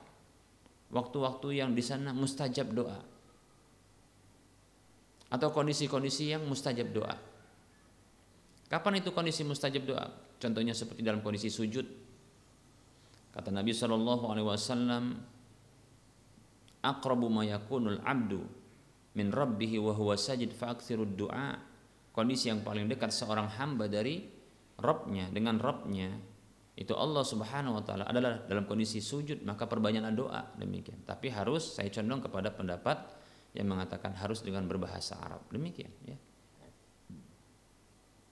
Waktu-waktu yang di sana mustajab doa. Atau kondisi-kondisi yang mustajab doa. Kapan itu kondisi mustajab doa? Contohnya seperti dalam kondisi sujud Kata Nabi Shallallahu Alaihi Wasallam, "Akrabu ma yakunul abdu min rabbihi wa sajid fa'akthirud du'a." Kondisi yang paling dekat seorang hamba dari Robnya dengan Robnya itu Allah Subhanahu wa taala adalah dalam kondisi sujud maka perbanyaklah doa demikian. Tapi harus saya condong kepada pendapat yang mengatakan harus dengan berbahasa Arab. Demikian ya.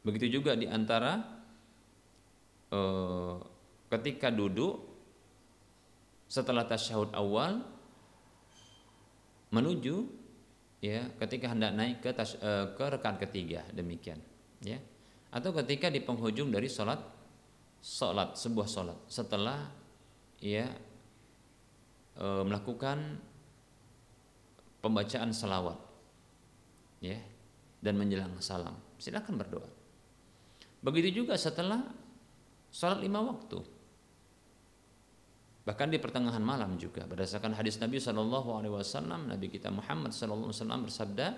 Begitu juga di antara uh, ketika duduk setelah tasyahud awal menuju ya ketika hendak naik ke tas, uh, ke rekan ketiga demikian ya. Atau ketika di penghujung dari sholat sholat sebuah sholat setelah ia e, melakukan pembacaan salawat ya dan menjelang salam. Silakan berdoa. Begitu juga setelah sholat lima waktu bahkan di pertengahan malam juga. Berdasarkan hadis Nabi Shallallahu Alaihi Wasallam Nabi kita Muhammad Shallallahu Alaihi Wasallam bersabda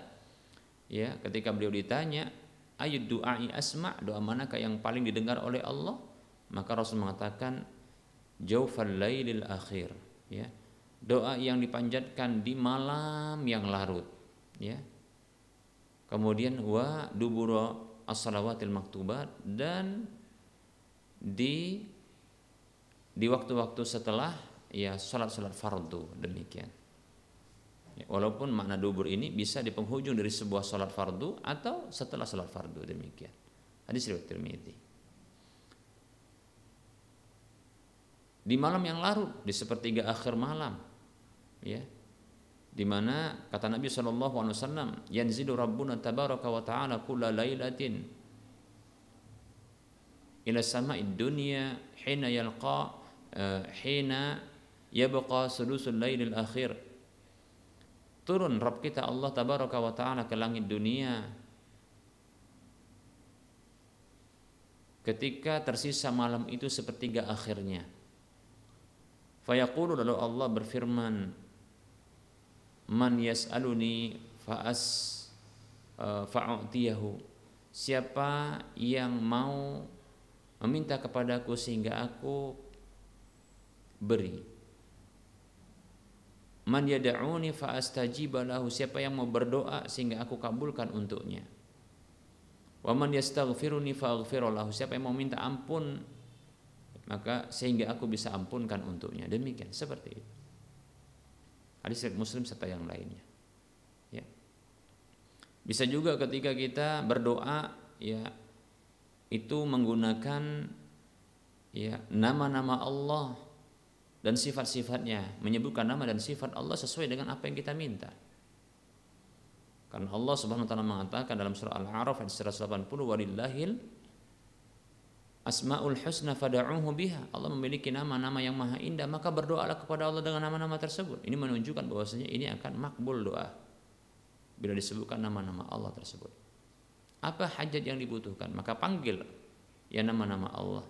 ya ketika beliau ditanya ayat doa asma? Doa manakah yang paling didengar oleh Allah? Maka Rasul mengatakan jaufal lailil akhir. Ya. Doa yang dipanjatkan di malam yang larut. Ya. Kemudian wa dubura as-salawatil maktubat dan di di waktu-waktu setelah ya salat-salat fardu demikian. Ya, walaupun makna dubur ini bisa di penghujung dari sebuah salat fardu atau setelah salat fardu demikian. Hadis riwayat Tirmidzi. Di malam yang larut di sepertiga akhir malam ya di mana kata Nabi Shallallahu Alaihi Wasallam yanzilu Rabbuna tabaraka wa taala kulla lailatin ila sama'id dunya hina yalqa hina yabqa sulusul lailil akhir. Turun Rabb kita Allah tabaraka wa taala ke langit dunia. Ketika tersisa malam itu sepertiga akhirnya. Fayaqulu lalu Allah berfirman Man yas'aluni fa'as uh, fa'utiyahu. Siapa yang mau meminta kepadaku sehingga aku beri. Man yada'uni fa'astajiba lahu Siapa yang mau berdoa sehingga aku kabulkan untuknya. Wa man yastaghfiruni fa'aghfirullahu Siapa yang mau minta ampun maka sehingga aku bisa ampunkan untuknya. Demikian seperti itu. Hadis muslim serta yang lainnya. Ya. Bisa juga ketika kita berdoa ya itu menggunakan ya nama-nama Allah dan sifat-sifatnya menyebutkan nama dan sifat Allah sesuai dengan apa yang kita minta karena Allah Subhanahu wa taala mengatakan dalam surah Al-A'raf ayat 180 walillahil Asmaul Husna fada'uhu biha. Allah memiliki nama-nama yang maha indah, maka berdoalah kepada Allah dengan nama-nama tersebut. Ini menunjukkan bahwasanya ini akan makbul doa bila disebutkan nama-nama Allah tersebut. Apa hajat yang dibutuhkan? Maka panggil ya nama-nama Allah.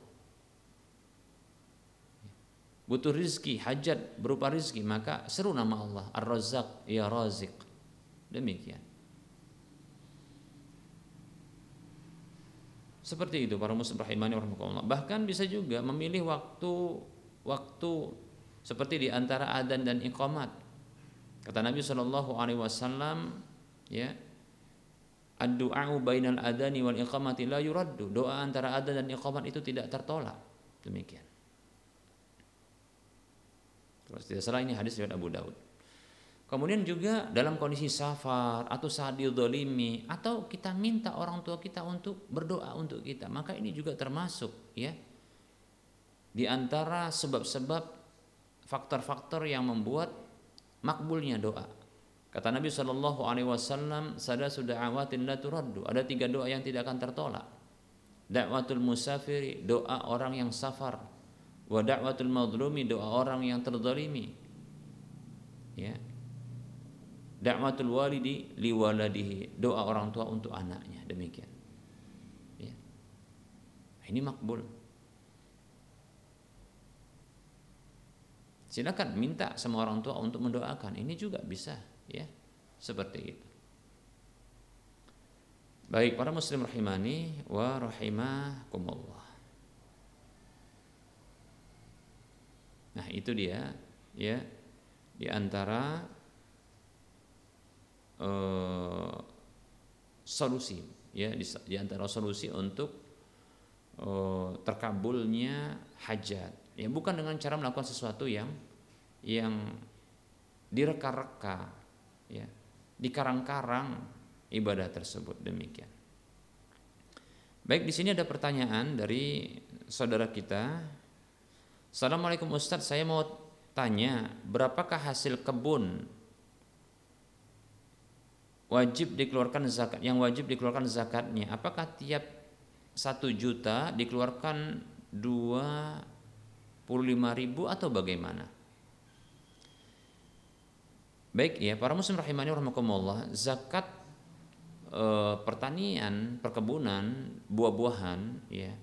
Butuh rizki, hajat berupa rizki, maka seru nama Allah. Ar-Razzaq, ya Razik. Demikian. Seperti itu para muslim rahimani warahmatullah. Bahkan bisa juga memilih waktu waktu seperti di antara adzan dan iqamat. Kata Nabi Shallallahu alaihi wasallam ya Ad-du'a'u bainal adani wal iqamati la yuraddu. Doa antara adzan dan iqamat itu tidak tertolak. Demikian. Terus tidak salah ini hadis riwayat Abu Daud. Kemudian juga dalam kondisi safar atau saat didolimi atau kita minta orang tua kita untuk berdoa untuk kita, maka ini juga termasuk ya di antara sebab-sebab faktor-faktor yang membuat makbulnya doa. Kata Nabi Shallallahu Alaihi Wasallam, sada sudah awatin la turaddu. Ada tiga doa yang tidak akan tertolak. Dakwatul musafiri, doa orang yang safar. Wa dakwatul madlumi, doa orang yang terdolimi. Ya, Da'watul walidi liwaladihi. Doa orang tua untuk anaknya. Demikian. Ya. Ini makbul. Silakan minta sama orang tua untuk mendoakan. Ini juga bisa, ya. Seperti itu. Baik para muslim rahimani wa rahimakumullah. Nah, itu dia ya di antara uh, solusi ya di, di antara solusi untuk uh, terkabulnya hajat. Ya bukan dengan cara melakukan sesuatu yang yang direka-reka, ya, dikarang-karang ibadah tersebut demikian. Baik di sini ada pertanyaan dari saudara kita. Assalamualaikum Ustadz, saya mau tanya, berapakah hasil kebun wajib dikeluarkan zakat? Yang wajib dikeluarkan zakatnya, apakah tiap satu juta dikeluarkan dua puluh lima ribu atau bagaimana? Baik ya, para muslim rahimani rahimakumullah, zakat e, pertanian, perkebunan, buah-buahan ya.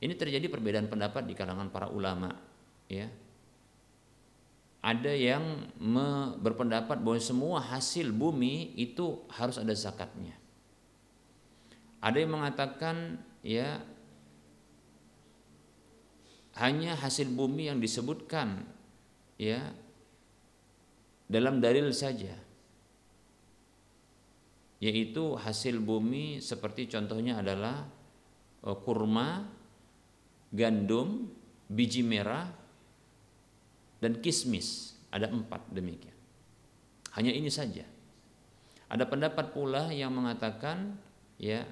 Ini terjadi perbedaan pendapat di kalangan para ulama ya. Ada yang berpendapat bahwa semua hasil bumi itu harus ada zakatnya. Ada yang mengatakan ya hanya hasil bumi yang disebutkan ya dalam dalil saja yaitu hasil bumi seperti contohnya adalah e, kurma, gandum, biji merah, dan kismis. Ada empat demikian. Hanya ini saja. Ada pendapat pula yang mengatakan ya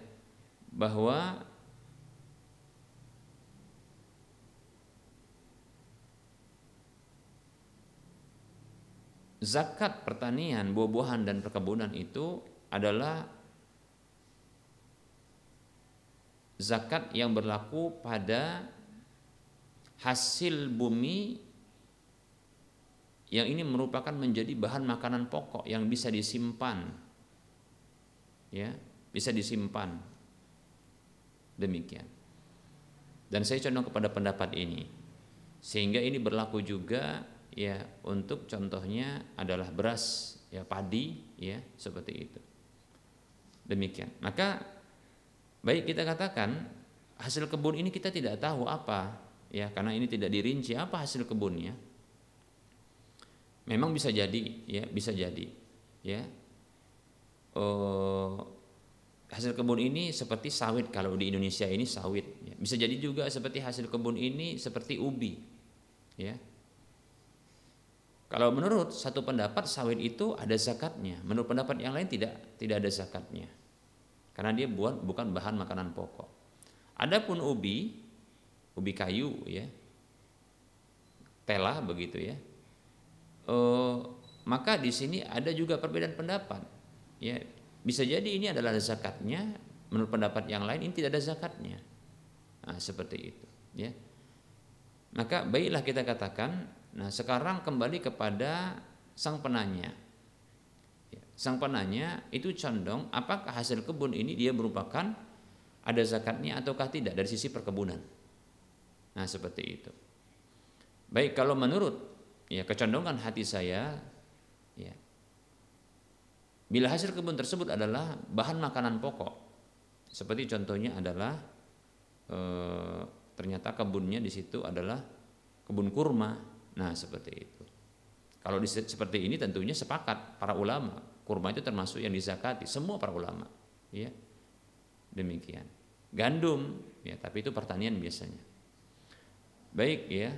bahwa zakat pertanian, buah-buahan dan perkebunan itu adalah zakat yang berlaku pada hasil bumi yang ini merupakan menjadi bahan makanan pokok yang bisa disimpan. Ya bisa disimpan. Demikian. Dan saya condong kepada pendapat ini. Sehingga ini berlaku juga ya untuk contohnya adalah beras ya padi ya seperti itu. Demikian. Maka baik kita katakan hasil kebun ini kita tidak tahu apa ya karena ini tidak dirinci. Apa hasil kebunnya memang bisa jadi ya bisa jadi ya oh, hasil kebun ini seperti sawit kalau di Indonesia ini sawit ya. bisa jadi juga seperti hasil kebun ini seperti ubi ya kalau menurut satu pendapat sawit itu ada zakatnya, menurut pendapat yang lain tidak tidak ada zakatnya. Karena dia buat bukan bahan makanan pokok. Adapun ubi, ubi kayu ya. Telah begitu ya. E, maka di sini ada juga perbedaan pendapat. Ya, bisa jadi ini adalah zakatnya, menurut pendapat yang lain ini tidak ada zakatnya. Nah, seperti itu, ya. Maka baiklah kita katakan Nah, sekarang kembali kepada sang penanya. Ya, sang penanya itu condong apakah hasil kebun ini dia merupakan ada zakatnya ataukah tidak dari sisi perkebunan. Nah, seperti itu. Baik, kalau menurut ya kecondongan hati saya ya bila hasil kebun tersebut adalah bahan makanan pokok seperti contohnya adalah e, ternyata kebunnya di situ adalah kebun kurma Nah, seperti itu. Kalau di, seperti ini tentunya sepakat para ulama. Kurma itu termasuk yang dizakati semua para ulama, ya. Demikian. Gandum, ya, tapi itu pertanian biasanya. Baik ya.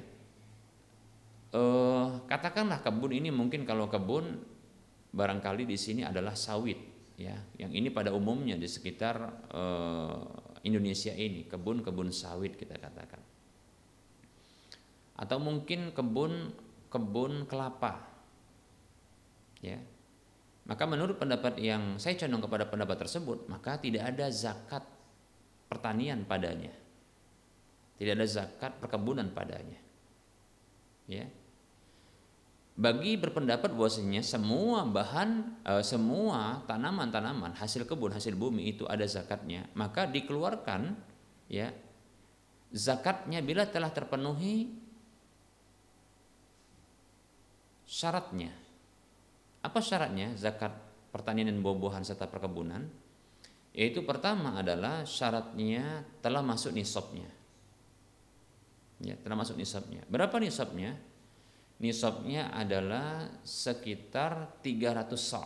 Uh, katakanlah kebun ini mungkin kalau kebun barangkali di sini adalah sawit, ya. Yang ini pada umumnya di sekitar uh, Indonesia ini kebun-kebun sawit kita katakan. Atau mungkin kebun kebun kelapa ya. Maka menurut pendapat yang saya condong kepada pendapat tersebut maka tidak ada zakat pertanian padanya. Tidak ada zakat perkebunan padanya ya bagi berpendapat bahwasanya semua bahan e, semua tanaman-tanaman hasil kebun hasil bumi itu ada zakatnya maka dikeluarkan ya zakatnya bila telah terpenuhi syaratnya. Apa syaratnya zakat pertanian dan buah-buahan serta perkebunan? Yaitu pertama adalah syaratnya telah masuk nisabnya. Ya, telah masuk nisabnya. Berapa nisabnya? Nisabnya adalah sekitar 300 sa.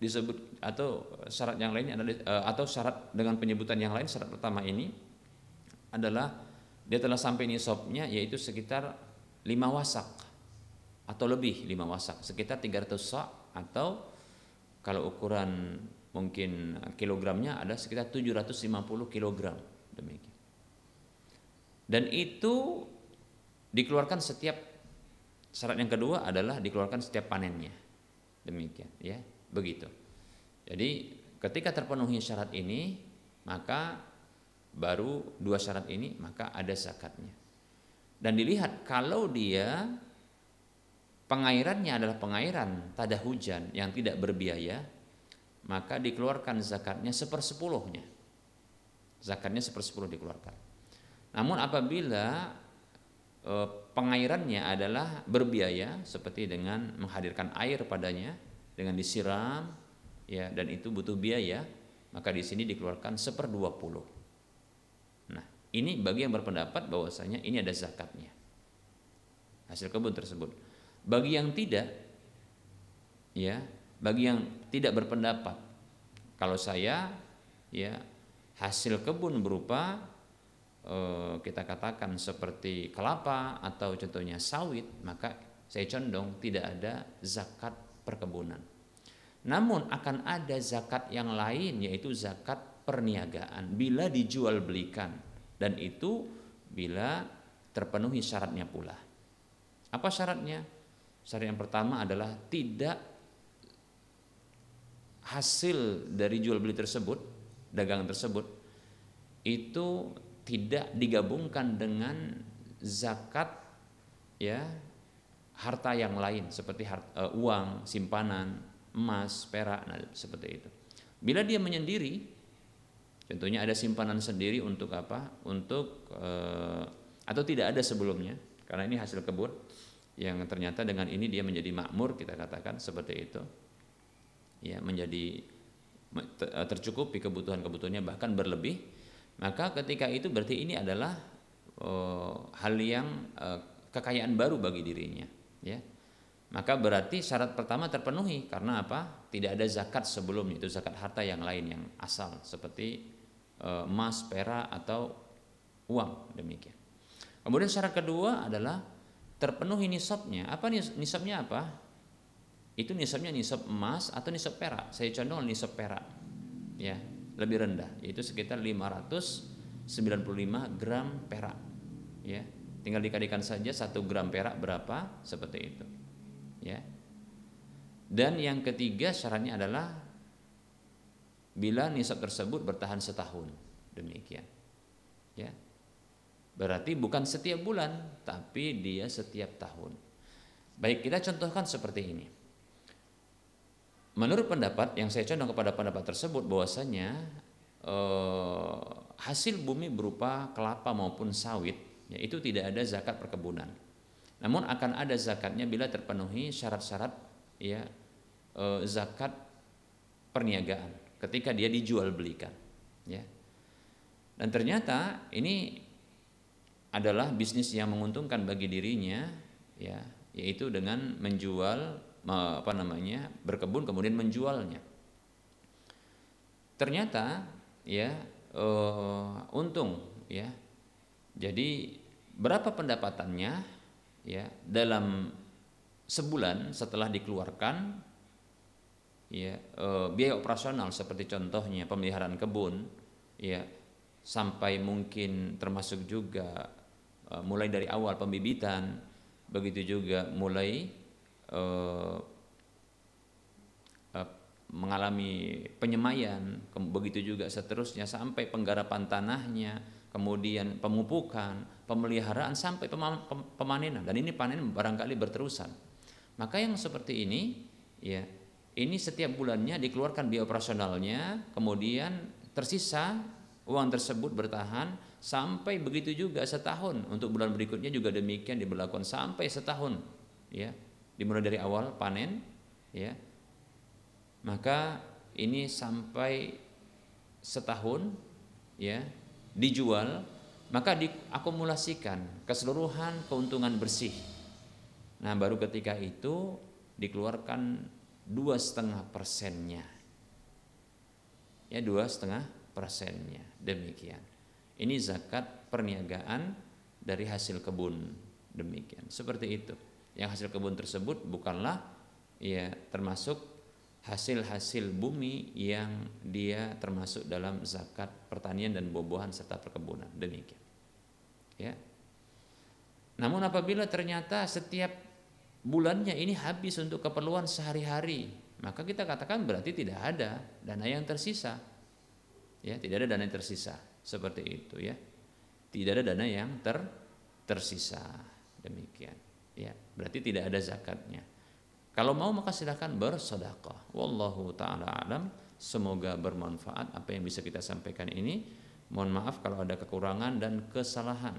Disebut atau syarat yang lainnya adalah eh, atau syarat dengan penyebutan yang lain syarat pertama ini adalah dia telah sampai nisabnya yaitu sekitar 5 wasak atau lebih 5 wasak, sekitar 300 sak atau kalau ukuran mungkin kilogramnya ada sekitar 750 kilogram demikian. Dan itu dikeluarkan setiap syarat yang kedua adalah dikeluarkan setiap panennya. Demikian ya, begitu. Jadi ketika terpenuhi syarat ini maka baru dua syarat ini maka ada zakatnya. Dan dilihat kalau dia pengairannya adalah pengairan tada hujan yang tidak berbiaya, maka dikeluarkan zakatnya sepersepuluhnya. Zakatnya sepersepuluh dikeluarkan. Namun apabila e, pengairannya adalah berbiaya seperti dengan menghadirkan air padanya dengan disiram ya dan itu butuh biaya, maka di sini dikeluarkan seperdua puluh ini bagi yang berpendapat bahwasanya ini ada zakatnya. Hasil kebun tersebut. Bagi yang tidak ya, bagi yang tidak berpendapat kalau saya ya hasil kebun berupa kita katakan seperti kelapa atau contohnya sawit, maka saya condong tidak ada zakat perkebunan. Namun akan ada zakat yang lain yaitu zakat perniagaan bila dijual belikan dan itu bila terpenuhi syaratnya pula. Apa syaratnya? Syarat yang pertama adalah tidak hasil dari jual beli tersebut, dagangan tersebut itu tidak digabungkan dengan zakat ya harta yang lain seperti harta, uh, uang, simpanan, emas, perak, nah, seperti itu. Bila dia menyendiri Contohnya ada simpanan sendiri untuk apa? Untuk eh, atau tidak ada sebelumnya karena ini hasil kebun yang ternyata dengan ini dia menjadi makmur kita katakan seperti itu. Ya, menjadi eh, tercukupi kebutuhan-kebutuhannya bahkan berlebih. Maka ketika itu berarti ini adalah oh, hal yang eh, kekayaan baru bagi dirinya, ya. Maka berarti syarat pertama terpenuhi karena apa? Tidak ada zakat sebelumnya itu zakat harta yang lain yang asal seperti Eh, emas, perak atau uang demikian. Kemudian syarat kedua adalah terpenuhi nisabnya. Apa nisabnya apa? Itu nisabnya nisab emas atau nisab perak. Saya condong nisab perak. Ya, lebih rendah yaitu sekitar 595 gram perak. Ya. Tinggal dikalikan saja satu gram perak berapa seperti itu. Ya. Dan yang ketiga syaratnya adalah bila nisab tersebut bertahan setahun. Demikian. Ya. Berarti bukan setiap bulan, tapi dia setiap tahun. Baik, kita contohkan seperti ini. Menurut pendapat yang saya condong kepada pendapat tersebut bahwasanya eh, hasil bumi berupa kelapa maupun sawit ya, itu tidak ada zakat perkebunan. Namun akan ada zakatnya bila terpenuhi syarat-syarat ya eh, zakat perniagaan ketika dia dijual belikan ya dan ternyata ini adalah bisnis yang menguntungkan bagi dirinya ya yaitu dengan menjual apa namanya berkebun kemudian menjualnya. Ternyata ya uh, untung ya. Jadi berapa pendapatannya ya dalam sebulan setelah dikeluarkan ya e, biaya operasional seperti contohnya pemeliharaan kebun ya sampai mungkin termasuk juga e, mulai dari awal pembibitan begitu juga mulai e, e, mengalami penyemaian begitu juga seterusnya sampai penggarapan tanahnya kemudian pemupukan pemeliharaan sampai pemanenan dan ini panen barangkali berterusan maka yang seperti ini ya ini setiap bulannya dikeluarkan biaya operasionalnya, kemudian tersisa uang tersebut bertahan sampai begitu juga setahun. Untuk bulan berikutnya juga demikian diberlakukan sampai setahun, ya. Dimulai dari awal panen, ya. Maka ini sampai setahun, ya, dijual, maka diakumulasikan keseluruhan keuntungan bersih. Nah, baru ketika itu dikeluarkan dua setengah persennya. Ya dua setengah persennya. Demikian. Ini zakat perniagaan dari hasil kebun. Demikian. Seperti itu yang hasil kebun tersebut bukanlah ya termasuk hasil-hasil bumi yang dia termasuk dalam zakat pertanian dan bobohan serta perkebunan. Demikian. Ya. Namun apabila ternyata setiap bulannya ini habis untuk keperluan sehari-hari maka kita katakan berarti tidak ada dana yang tersisa. Ya tidak ada dana yang tersisa seperti itu ya. Tidak ada dana yang ter tersisa. Demikian ya berarti tidak ada zakatnya kalau mau maka silahkan bersedekah. Wallahu taala alam. Semoga bermanfaat apa yang bisa kita sampaikan ini. Mohon maaf kalau ada kekurangan dan kesalahan.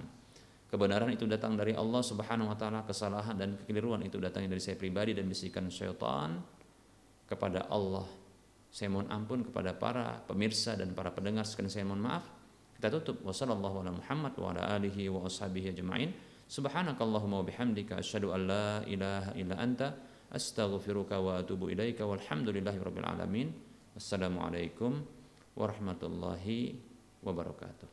Kebenaran itu datang dari Allah Subhanahu wa taala, kesalahan dan kekeliruan itu datang dari saya pribadi dan bisikan syaitan kepada Allah. Saya mohon ampun kepada para pemirsa dan para pendengar sekalian saya mohon maaf. Kita tutup wasallallahu ala Muhammad wa ala alihi wa ashabihi ajma'in. Subhanakallahumma wa bihamdika asyhadu an la ilaha illa anta astaghfiruka wa atubu ilaika walhamdulillahi rabbil alamin. Wassalamualaikum warahmatullahi wabarakatuh